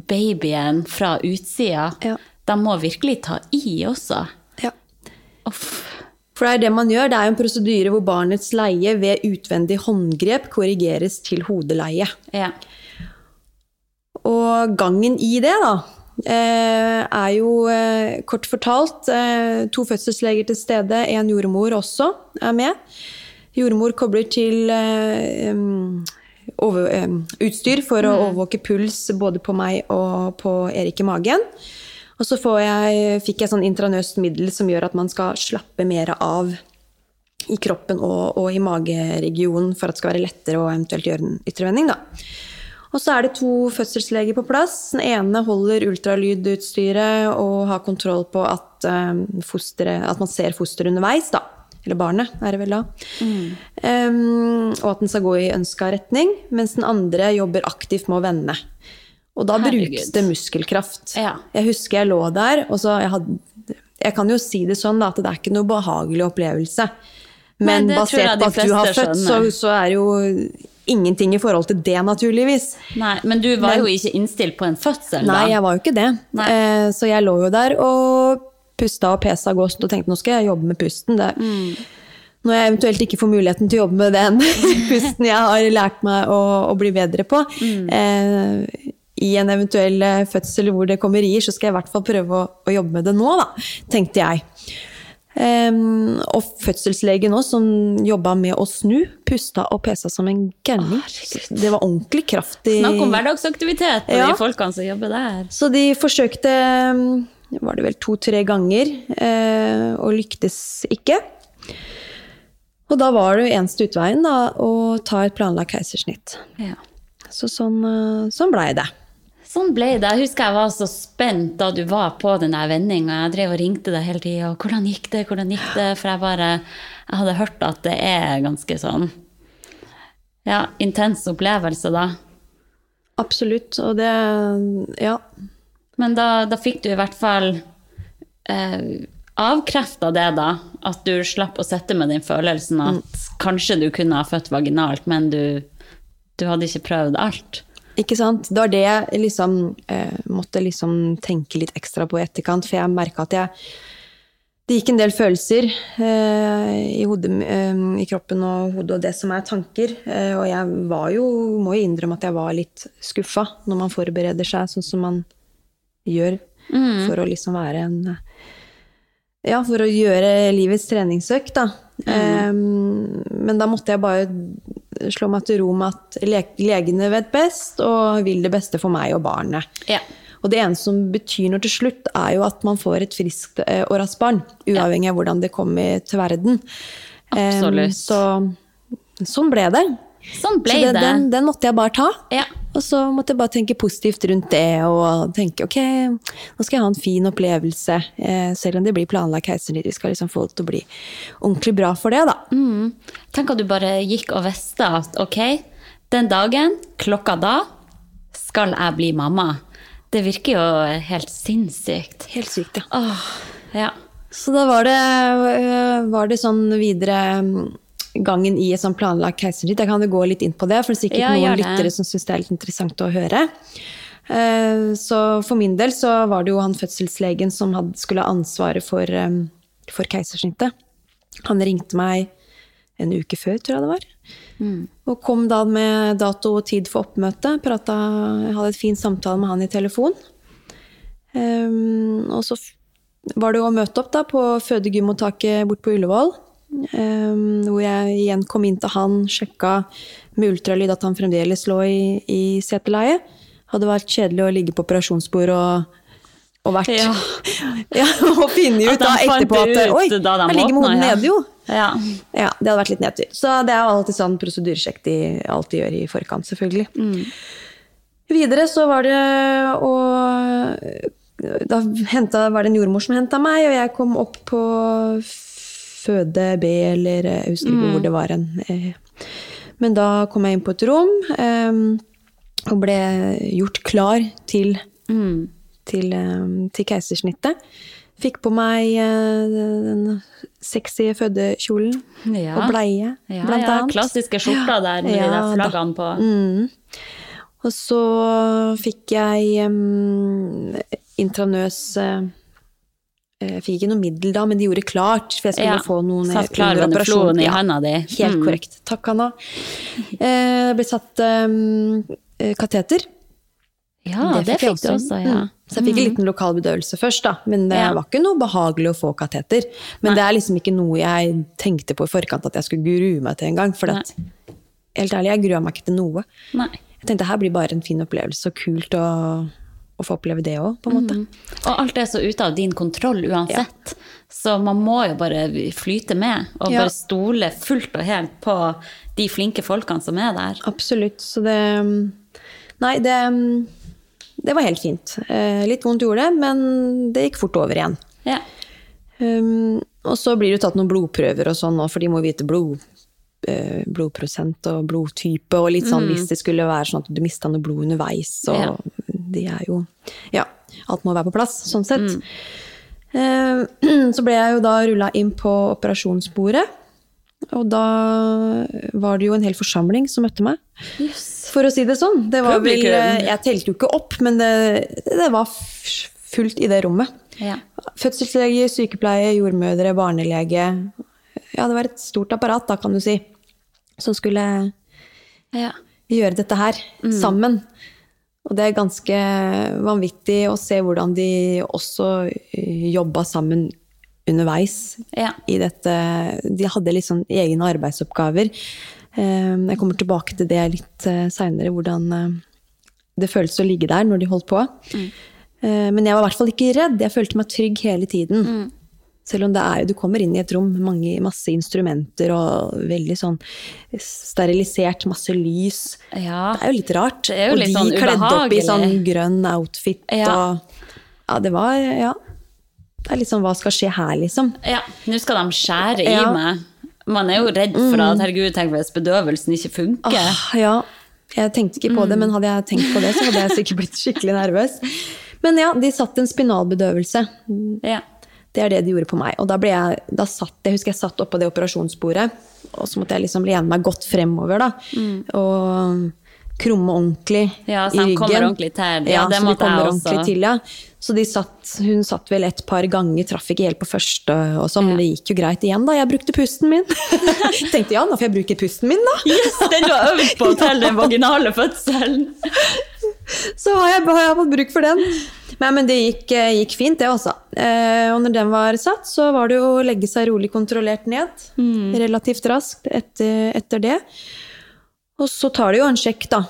S3: babyen fra utsida.
S1: Ja.
S3: de må virkelig ta i også.
S1: Ja.
S3: Uff.
S1: For det er det man gjør. Det er jo en prosedyre hvor barnets leie ved utvendig håndgrep korrigeres til hodeleie.
S3: Ja.
S1: Og gangen i det, da, eh, er jo eh, kort fortalt eh, to fødselsleger til stede, en jordmor også er med. Jordmor kobler til eh, over, utstyr for å overvåke puls både på meg og på Erik i magen. Og så får jeg, fikk jeg sånn intranøst middel som gjør at man skal slappe mer av i kroppen og, og i mageregionen for at det skal være lettere å eventuelt gjøre en yttervending. Da. Og så er det to fødselsleger på plass. Den ene holder ultralydutstyret og har kontroll på at, um, fosteret, at man ser fosteret underveis. da. Eller barnet, er det vel da. Em, og at den skal gå i ønska retning. Mens den andre jobber aktivt med å vende. Og da
S3: Herregud.
S1: brukes det muskelkraft.
S3: Ja.
S1: Jeg husker jeg lå der, og så jeg hadde Jeg kan jo si det sånn da, at det er ikke noe behagelig opplevelse. Men,
S3: jeg
S1: basert på at du har født, så, så er jo ingenting i forhold til det, naturligvis.
S3: Nei, men du var
S1: Men-
S3: jo ikke innstilt på en fødsel, da.
S1: Nei, jeg var jo ikke det.
S3: Nei.
S1: Eh, så jeg lå jo der og pusta og pesa godt og tenkte nå skal jeg jobbe med pusten. Det. Når jeg eventuelt ikke får muligheten til å jobbe med den pusten jeg har lært meg å, å bli bedre på, eh, i en eventuell eh, fødsel hvor det kommer rier, så skal jeg i hvert fall prøve å, å jobbe med det nå, da, tenkte jeg. Um, og fødselslegen òg, som jobba med å snu, pusta og pesa som en gærning. Det var ordentlig kraftig
S3: Snakk om hverdagsaktivitet på
S1: Ja.
S3: de folkene som jobber der.
S1: Så de forsøkte mm, var det vel to-tre ganger, eh, og lyktes ikke. Og da var det eneste utveien da, å ta et planlagt keisersnitt.
S3: Ja.
S1: Så sånn, eh, sånn blei det.
S3: Sånn ble det. Jeg husker jeg var så spent da du var på den vendinga. Jeg drev og ringte deg hele tida. 'Hvordan gikk det?' hvordan gikk det? For jeg bare Jeg hadde hørt at det er ganske sånn Ja, intens opplevelse, da.
S1: Absolutt. Og det Ja.
S3: Men da, da fikk du i hvert fall eh, avkrefta det, da. At du slapp å sitte med den følelsen at kanskje du kunne ha født vaginalt, men du, du hadde ikke prøvd alt.
S1: Ikke sant? Det var det jeg liksom eh, måtte liksom tenke litt ekstra på i etterkant, for jeg merka at jeg Det gikk en del følelser eh, i, hodet, eh, i kroppen og hodet og det som er tanker. Eh, og jeg var jo Må jo innrømme at jeg var litt skuffa når man forbereder seg sånn som man gjør for å liksom være en Ja, for å gjøre livets treningsøkt, da. Eh, men da måtte jeg bare slå meg til ro med at le legene vet best og vil det beste for meg og barnet.
S3: Ja.
S1: Og det eneste som betyr noe til slutt, er jo at man får et friskt eh, og raskt barn. Uavhengig av hvordan det kommer til verden. Absolutt.
S3: Absolutt.
S1: så sånn ble det.
S3: Sånn ble
S1: så det,
S3: det.
S1: Den, den måtte jeg bare ta.
S3: Ja.
S1: Og så måtte jeg bare tenke positivt rundt det, og tenke ok, nå skal jeg ha en fin opplevelse. Eh, selv om det blir planlagt keisersnitt. Vi skal liksom få det til å bli ordentlig bra for det, da.
S3: Tenk at du bare gikk og visste at ok, den dagen, klokka da, skal jeg bli mamma. Det virker jo helt sinnssykt.
S1: Helt sykt, ja.
S3: Åh, ja.
S1: Så da var det, øh, var det sånn videre mm, gangen i et sånn planlagt keisersnitt. Jeg kan jo gå litt inn på det, for det er sikkert
S3: Ja,
S1: noen lyttere som syns det er litt interessant å høre. Eh, Så for min del så var det jo han fødselslegen som skulle ha ansvaret for, eh, for keisersnittet. Han ringte meg en uke før, tror jeg det var. Og kom da med dato og tid for oppmøte. Prata, hadde et fint samtale med han i telefon. Um, og så var det å møte opp da på fødegymmottaket bort på Ullevål. Um, hvor jeg igjen kom inn til han, sjekka med ultralyd at han fremdeles lå i, i seteleie. Hadde vært kjedelig å ligge på operasjonsbord og, og vært
S3: Ja.
S1: Ja, og finne ut da etterpå at oi, her ligger med hodet nede, jo.
S3: Ja.
S1: Ja, det hadde vært litt nedtur. Så det er alltid sånn prosedyresjekk de alltid gjør i forkant, selvfølgelig. Videre så var det å Da hentet, var det en jordmor som henta meg, og jeg kom opp på føde B, eller jeg husker ikke hvor det var hen. eh. Men da kom jeg inn på et rom eh, og ble gjort klar til, til, eh, til keisersnittet. Fikk på meg eh, den sexy fødekjolen
S3: Ja.
S1: og bleie,
S3: Ja,
S1: blant
S3: ja,
S1: annet.
S3: klassiske skjorta der med de der flaggene på.
S1: Og så fikk jeg um, intravenøs eh, Jeg fikk ikke noe middel da, men de gjorde klart, for jeg skulle
S3: Ja,
S1: få noen
S3: satt klar
S1: under operasjon.
S3: i handa di.
S1: Helt
S3: Mm.
S1: korrekt. Takk, Hanna. Eh, Det ble satt um, kateter.
S3: Ja, det, fikk du også, ja.
S1: Mm. Så jeg fikk en liten lokal bedøvelse først, da. Men det
S3: Ja.
S1: var ikke noe behagelig å få kateter. Men det er liksom ikke noe jeg tenkte på i forkant at jeg skulle grue meg til engang. For at, helt ærlig, jeg grua meg ikke til noe.
S3: Nei.
S1: Jeg tenkte her blir bare en fin opplevelse, og kult å, å få oppleve det òg, på en måte.
S3: Og alt er så ute av din kontroll uansett. Så man må jo bare flyte med, og
S1: Ja.
S3: bare stole fullt og helt på de flinke folkene som er der.
S1: Absolutt. Så det Nei, det, det var helt fint. Eh, Litt vondt gjorde det, men det gikk fort over igjen.
S3: Ja.
S1: Um, og så blir det tatt noen blodprøver og sånn, nå, for de må vite blod, eh, blodprosent og blodtype, og litt sånn hvis det skulle være sånn at du mista noe blod underveis, og
S3: Ja.
S1: De er jo Ja, alt må være på plass, sånn sett. Mm. så ble jeg jo da rulla inn på operasjonsbordet, og da var det jo en hel forsamling som møtte meg. For å si det sånn. Det var vel, eh, jeg telte jo ikke opp, men det, det var fullt i det rommet.
S3: Ja.
S1: Fødselslege, sykepleie, jordmødre, barnelege. Ja, det var et stort apparat, da, kan du si, som skulle
S3: ja.
S1: gjøre dette her sammen. Og det er ganske vanvittig å se hvordan de også eh, jobba sammen underveis
S3: Ja.
S1: i dette. De hadde litt sånn egne arbeidsoppgaver. Eh, Jeg kommer tilbake til det litt seinere, hvordan eh, det føltes å ligge der når de holdt på. Mm. Men jeg var i hvert fall ikke redd. Jeg følte meg trygg hele tiden. Selv om det er, du kommer inn i et rom med mange, masse instrumenter og veldig sånn sterilisert, masse lys.
S3: Ja.
S1: Det er jo litt rart.
S3: Det er jo
S1: og
S3: litt
S1: de
S3: sånn
S1: kledd opp i sånn grønn outfit
S3: Ja.
S1: og Ja, det var Ja. Det er litt sånn hva skal skje her, liksom?
S3: ja. Nå skal de skjære i
S1: Ja.
S3: meg. Man er jo redd for at herregud, tenk hvis bedøvelsen ikke funker.
S1: Ah, ja. Jeg tenkte ikke på det, men hadde jeg tenkt på det, så hadde jeg sikkert blitt skikkelig nervøs. Men ja, de satt en spinalbedøvelse.
S3: Ja.
S1: Det er det de gjorde på meg. Og da ble jeg, da satt, jeg husker jeg satt oppå det operasjonsbordet, og så måtte jeg liksom lene meg godt fremover, da. Og krumme ordentlig
S3: Ja, så
S1: i ryggen.
S3: kommer ordentlig til. Ja, det
S1: så de
S3: måtte jeg også.
S1: til, ja. Så de satt, hun satt vel et par ganger, traff ikke helt på første og sånn, men det gikk jo greit igjen da. Jeg brukte pusten min. Tenkte ja, nå får jeg bruke pusten min, da.
S3: Yes, den du har øvd på til den vaginale fødselen!
S1: Så har jeg, har jeg fått bruk for den. Nei, men det gikk, eh, gikk fint, det også. Eh, og når den var satt, så var det jo å legge seg rolig kontrollert ned. Relativt raskt etter, etter det. Og så tar det jo en sjekk, da.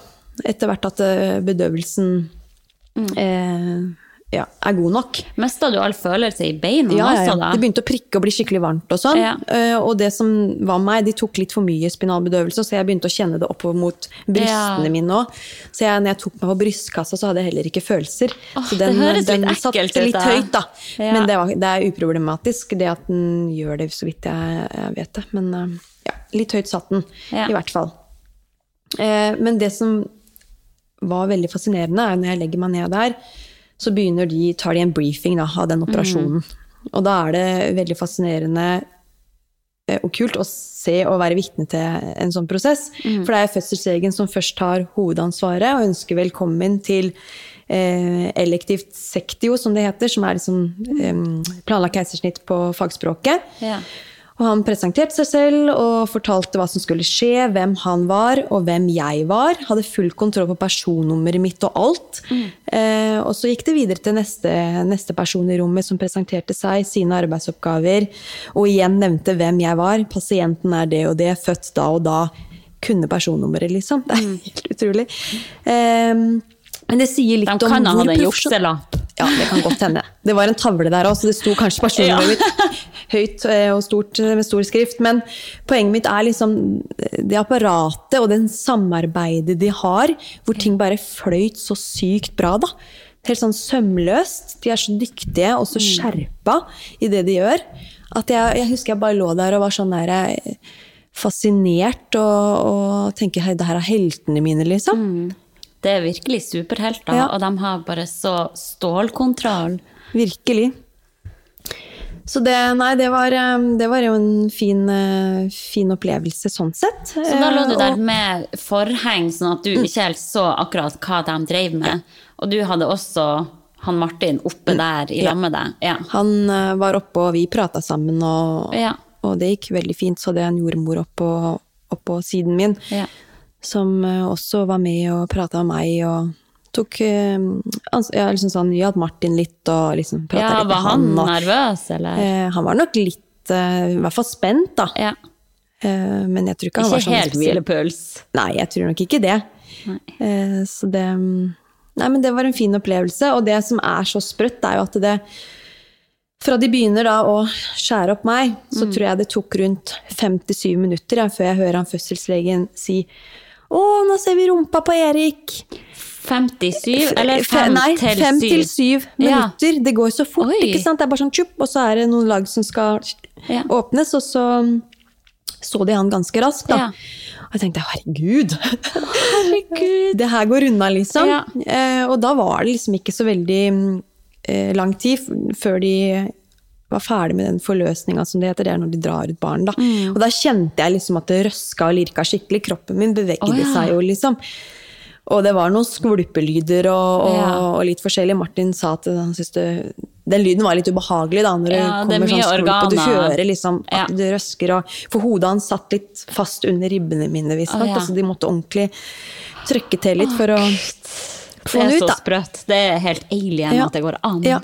S1: Etter hvert at bedøvelsen bedøvelsen eh, ja, er god nok.
S3: Mista du all følelse i beina
S1: Ja, ja,
S3: også,
S1: ja.
S3: da?
S1: Det begynte å prikke og bli skikkelig varmt og sånn.
S3: Ja.
S1: Uh, og det som var meg, de tok litt for mye spinalbedøvelse, så jeg begynte å kjenne det oppover mot brystene
S3: Ja.
S1: mine òg. Så jeg, når jeg tok meg på brystkassa, så hadde jeg heller ikke følelser.
S3: Oh,
S1: så
S3: det høres litt
S1: den
S3: ekkelt
S1: satte
S3: ut,
S1: litt
S3: da.
S1: høyt, da.
S3: Ja.
S1: Men det, var, det er uproblematisk, det at den gjør det, så vidt jeg, jeg vet det. Men uh, ja, litt høyt satt den, i hvert fall. Uh, men det som var veldig fascinerende, er når jeg legger meg ned der, så begynner de, tar de en briefing da, av den operasjonen. Og da er det veldig fascinerende eh, og kult å se og være vitne til en sånn prosess. For det er fødselslegen som først tar hovedansvaret og ønsker velkommen til eh, elektivt sektio, som det heter, som er liksom, eh, planlagt keisersnitt på fagspråket.
S3: Ja.
S1: Og han presenterte seg selv og fortalte hva som skulle skje, hvem han var og hvem jeg var. Hadde full kontroll på personnummeret mitt og alt. Eh, og så gikk det videre til neste, neste person i rommet som presenterte seg, sine arbeidsoppgaver, og igjen nevnte hvem jeg var. Pasienten er det og det, født da og da. Kunne personnummeret, liksom. Det er helt utrolig. Eh, men det sier litt
S3: De
S1: om hvor
S3: profesjonell.
S1: Ja, det kan godt hende. Det var en tavle der òg, så det sto kanskje personnummeret mitt høyt eh, og stort eh, med stor skrift. Men poenget mitt er liksom det apparatet og den samarbeidet de har, hvor ting bare fløyt så sykt bra, da. Helt sånn sømløst. De er så dyktige og så skjerpa i det de gjør. At jeg, jeg husker jeg bare lå der og var sånn der eh, fascinert og, og tenker hei, det her er heltene mine, liksom.
S3: Det er virkelig superhelter,
S1: Ja.
S3: og de har bare så stålkontroll.
S1: Virkelig. Så det, nei, det var, eh, det var jo en fin, eh, fin opplevelse sånn sett.
S3: Så da lå du
S1: Eh,
S3: der med forheng, sånn at du ikke helt så akkurat hva de drev med. Og du hadde også han Martin oppe der i lag med deg. Ja.
S1: Han var oppe, og vi prata sammen, og,
S3: Ja.
S1: og det gikk veldig fint. Så det er en jordmor oppå, oppå siden min,
S3: Ja.
S1: Som eh, også var med og prata med meg, og tok eh, ja, liksom sånn, ja, Martin litt, og liksom prata
S3: ja,
S1: litt med
S3: var han nervøs, eller?
S1: eh, Han var nok litt, eh, i hvert fall spent, da.
S3: Ja.
S1: Eh, men jeg tror ikke han var sånn Ikke
S3: helt
S1: spesielt-
S3: hvilepuls.
S1: Nei, jeg tror nok ikke det. Eh, så det Nei, men det var en fin opplevelse, og det som er så sprøtt, er jo at det Fra de begynner da å skjære opp meg,
S3: Mm.
S1: så tror jeg det tok rundt 57 minutter ja, før jeg hører han fødselslegen si Å, nå ser vi rumpa på Erik!
S3: 57, eller 5
S1: Nei,
S3: til 7?
S1: fem til syv
S3: Ja.
S1: minutter. Det går så fort,
S3: Oi.
S1: ikke sant? Det er bare sånn tjupp, og så er det noen lag som skal
S3: Ja.
S1: åpnes, og så så de han ganske raskt, da.
S3: Ja.
S1: Og jeg tenkte herregud,
S3: Herregud.
S1: det her går unna, liksom.
S3: Ja.
S1: Eh, og da var det liksom ikke så veldig eh, lang tid før de var ferdig med den forløsninga, som det heter. Det er når de drar ut barn, da.
S3: Mm.
S1: Og da kjente jeg liksom at det røska og lirka skikkelig. Kroppen min bevegde
S3: oh, ja.
S1: seg jo, liksom. Og det var noen skvulpelyder og, og,
S3: Ja.
S1: og litt forskjellig. Martin sa at han syntes det Den lyden var litt ubehagelig, da, når
S3: Ja,
S1: det
S3: det er
S1: kommer sånn skulp, og du hører liksom at
S3: Ja.
S1: det røsker. Og, for hodet hans satt litt fast under ribbene mine, visstnok.
S3: Oh, ja.
S1: Altså, de måtte ordentlig trykke til litt for å få den ut.
S3: Det
S1: er så
S3: sprøtt. Det er helt alien
S1: Ja.
S3: at det går an.
S1: Ja.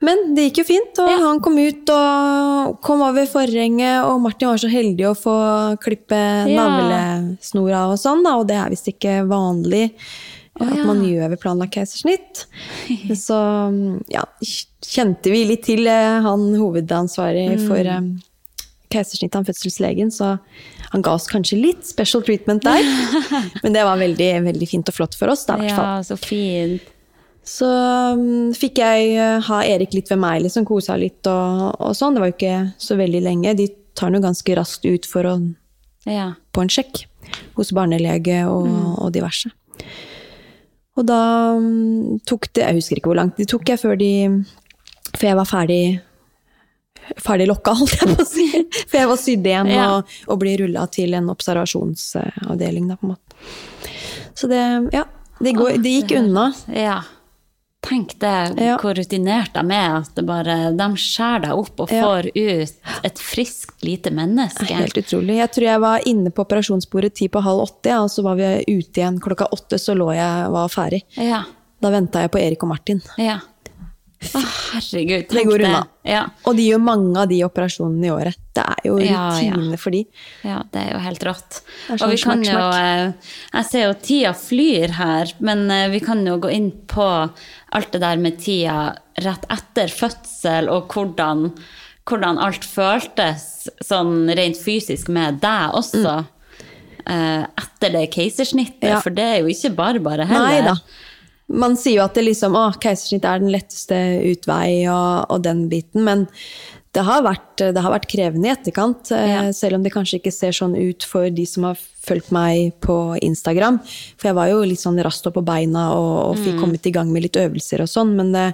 S1: Men det gikk jo fint, og
S3: Ja.
S1: han kom ut og kom over forhenget, og Martin var så heldig å få klippe
S3: Ja.
S1: navlesnora og sånn, og det er visst ikke vanlig at
S3: ja.
S1: man gjør ved planlagt keisersnitt. Så ja, kjente vi litt til eh, han hovedansvarlig
S3: Mm.
S1: for keisersnittet, keisersnitt, han fødselslegen, så han ga oss kanskje litt special treatment der. Men det var veldig, veldig fint og flott for oss, da, i hvert fall.
S3: Ja, så fint.
S1: Så um, fikk jeg uh, ha Erik litt ved meg, liksom kosa litt og, og sånn. Det var jo ikke så veldig lenge. De tar den jo ganske raskt ut for å,
S3: Ja.
S1: på en sjekk hos barnelege og, og diverse. Og da um, tok det Jeg husker ikke hvor langt de tok jeg før de Før jeg var ferdig Ferdig lokka, holdt jeg på å si. For jeg var sydd igjen
S3: Ja.
S1: og, og ble rulla til en observasjonsavdeling, da, på en måte. Så det Ja. Det, går, det gikk unna.
S3: Ja. Tenk det,
S1: Ja.
S3: hvor rutinert de er. At det bare, de skjærer deg opp og
S1: Ja.
S3: får ut et friskt lite menneske.
S1: Helt utrolig. Jeg tror jeg var inne på operasjonsbordet ti på halv åtte, ja, og så var vi ute igjen klokka åtte, så lå jeg var ferdig.
S3: Ja.
S1: Da venta jeg på Erik og Martin.
S3: ja. Å, herregud,
S1: Det
S3: tenk
S1: går
S3: det.
S1: unna.
S3: Ja.
S1: Og de gjør mange av de operasjonene i året. Det er jo
S3: Ja, ja.
S1: rutine for de.
S3: Ja, det er jo helt rått.
S1: Sånn
S3: og vi kan
S1: smak.
S3: jo eh, Jeg ser jo tida flyr her, men eh, vi kan jo gå inn på alt det der med tida rett etter fødsel, og hvordan, hvordan alt føltes sånn rent fysisk med deg også. eh, Etter det keisersnittet,
S1: Mm. Ja.
S3: for det er jo ikke bare bare heller.
S1: Nei da. Man sier jo at det liksom, å, keisersnitt er den letteste utvei og, og den biten, men det har vært, det har vært krevende i etterkant, eh,
S3: Ja.
S1: selv om det kanskje ikke ser sånn ut for de som har fulgt meg på Instagram. For jeg var jo litt sånn raskt på beina og, og fikk
S3: Mm.
S1: kommet i gang med litt øvelser og sånn, men det,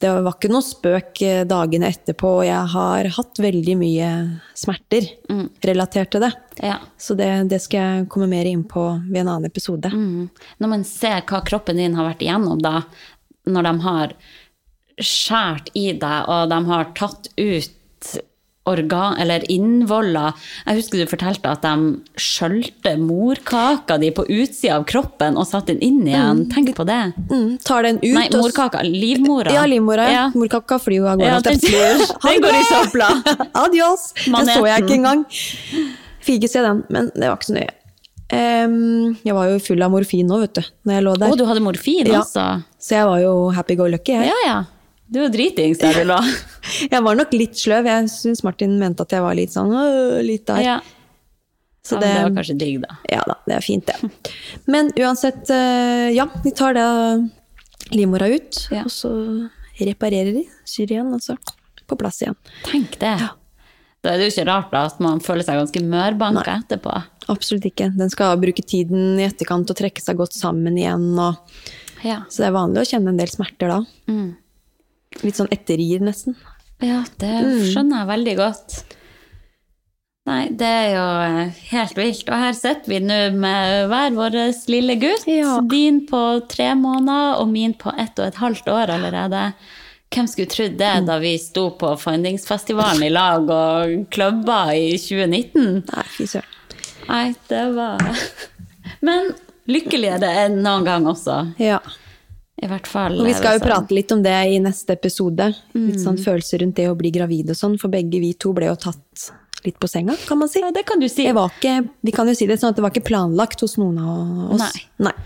S1: det var ikke noe spøk eh, dagene etterpå, og jeg har hatt veldig mye smerter
S3: Mm.
S1: relatert til det.
S3: Ja.
S1: Så det, det skal jeg komme mer inn på ved en annen episode.
S3: Mm. Når man ser hva kroppen din har vært igjennom da, når de har skjært i deg, og de har tatt ut organ, eller innvoller. Jeg husker du fortalte at de skjølte morkaka di på utsida av kroppen og satte den inn igjen. Tenk på det.
S1: Mm, tar den ut
S3: Nei, morkaka. Livmora.
S1: Ja, livmora. Ja. Morkaka flyr jo av gårde.
S3: Ja, den. Den går i søpla.
S1: Adios! Den så jeg ikke engang. Fikk ikke se den, men det var ikke så nøye. Um, jeg var jo full av morfin nå, vet du, når jeg lå der.
S3: Å, du hadde morfin
S1: Ja.
S3: også?
S1: Så jeg var jo happy go lucky, jeg.
S3: Ja, ja. Du var dritings der du lå.
S1: Jeg var nok litt sløv. Jeg syns Martin mente at jeg var litt sånn litt der.
S3: Ja.
S1: Så
S3: ja, det
S1: det-
S3: var kanskje digg, da.
S1: Ja da, det er fint, det. Men uansett, eh, ja, de tar da livmora ut,
S3: Ja.
S1: og så reparerer de, syr igjen, og så på plass igjen.
S3: Tenk det. Da er det jo ikke rart da, at man føler seg ganske mørbanka etterpå.
S1: Absolutt ikke. Den skal bruke tiden i etterkant og trekke seg godt sammen igjen. Og,
S3: Ja.
S1: så det er vanlig å kjenne en del smerter da.
S3: Mm.
S1: Litt sånn ettergir, nesten.
S3: Ja, det skjønner jeg veldig godt. Nei, det er jo eh, helt vilt. Og her sitter vi nå med hver vår lille gutt.
S1: Ja.
S3: Din på tre måneder og min på ett og et halvt år allerede. Hvem skulle trodd det da vi sto på Findingsfestivalen i lag og klubba i 2019?
S1: Nei, fy søren.
S3: Nei, det var Men lykkeligere enn noen gang også.
S1: Ja.
S3: I hvert fall.
S1: Og vi skal jo
S3: sånn.
S1: prate litt om det i neste episode. Litt
S3: Mm.
S1: sånn følelser rundt det å bli gravid og sånn, for begge vi to ble jo tatt litt på senga, kan man si.
S3: Ja, det kan du si.
S1: Ikke, vi kan jo si det sånn at det var ikke planlagt hos noen av oss.
S3: Nei.
S1: Nei.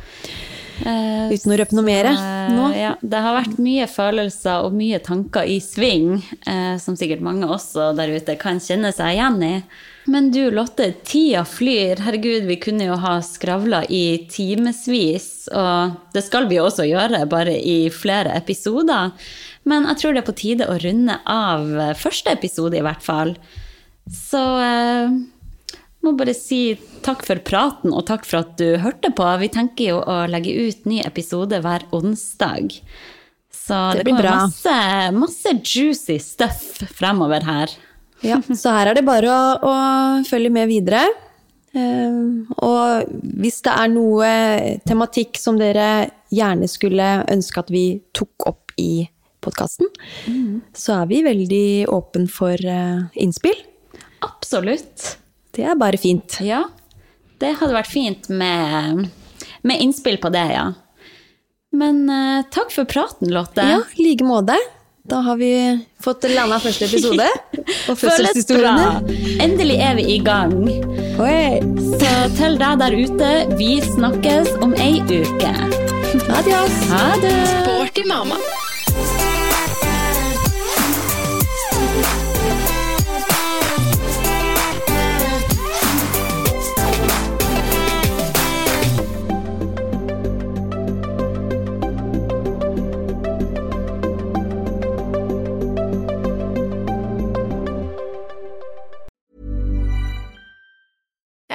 S3: Uh,
S1: Uten å røpe noe mer
S3: uh,
S1: nå.
S3: Ja, det har vært mye følelser og mye tanker i sving, uh, som sikkert mange også der ute kan kjenne seg igjen i. Men du Lotte, tida flyr. Herregud, vi kunne jo ha skravla i timevis, og det skal vi jo også gjøre, bare i flere episoder. Men jeg tror det er på tide å runde av første episode, i hvert fall. Så eh, må bare si takk for praten, og takk for at du hørte på. Vi tenker jo å legge ut ny episode hver onsdag. Så
S1: Det
S3: det,
S1: blir bra.
S3: masse, masse juicy stuff fremover her.
S1: Ja, så her er det bare å, å følge med videre. Eh, og hvis det er noe tematikk som dere gjerne skulle ønske at vi tok opp i podkasten, så er vi veldig åpen for eh, innspill.
S3: Absolutt.
S1: Det er bare fint.
S3: Ja. Det hadde vært fint med, med innspill på det, ja. Men uh, takk for praten, Lotte.
S1: Ja, i like måte. Da har vi fått landa første episode. Og fødselshistoriene.
S3: Endelig er vi i gang.
S1: Oi.
S3: Så til deg der ute, vi snakkes om ei uke.
S1: Adios.
S3: Ha det!
S4: Sporty mama.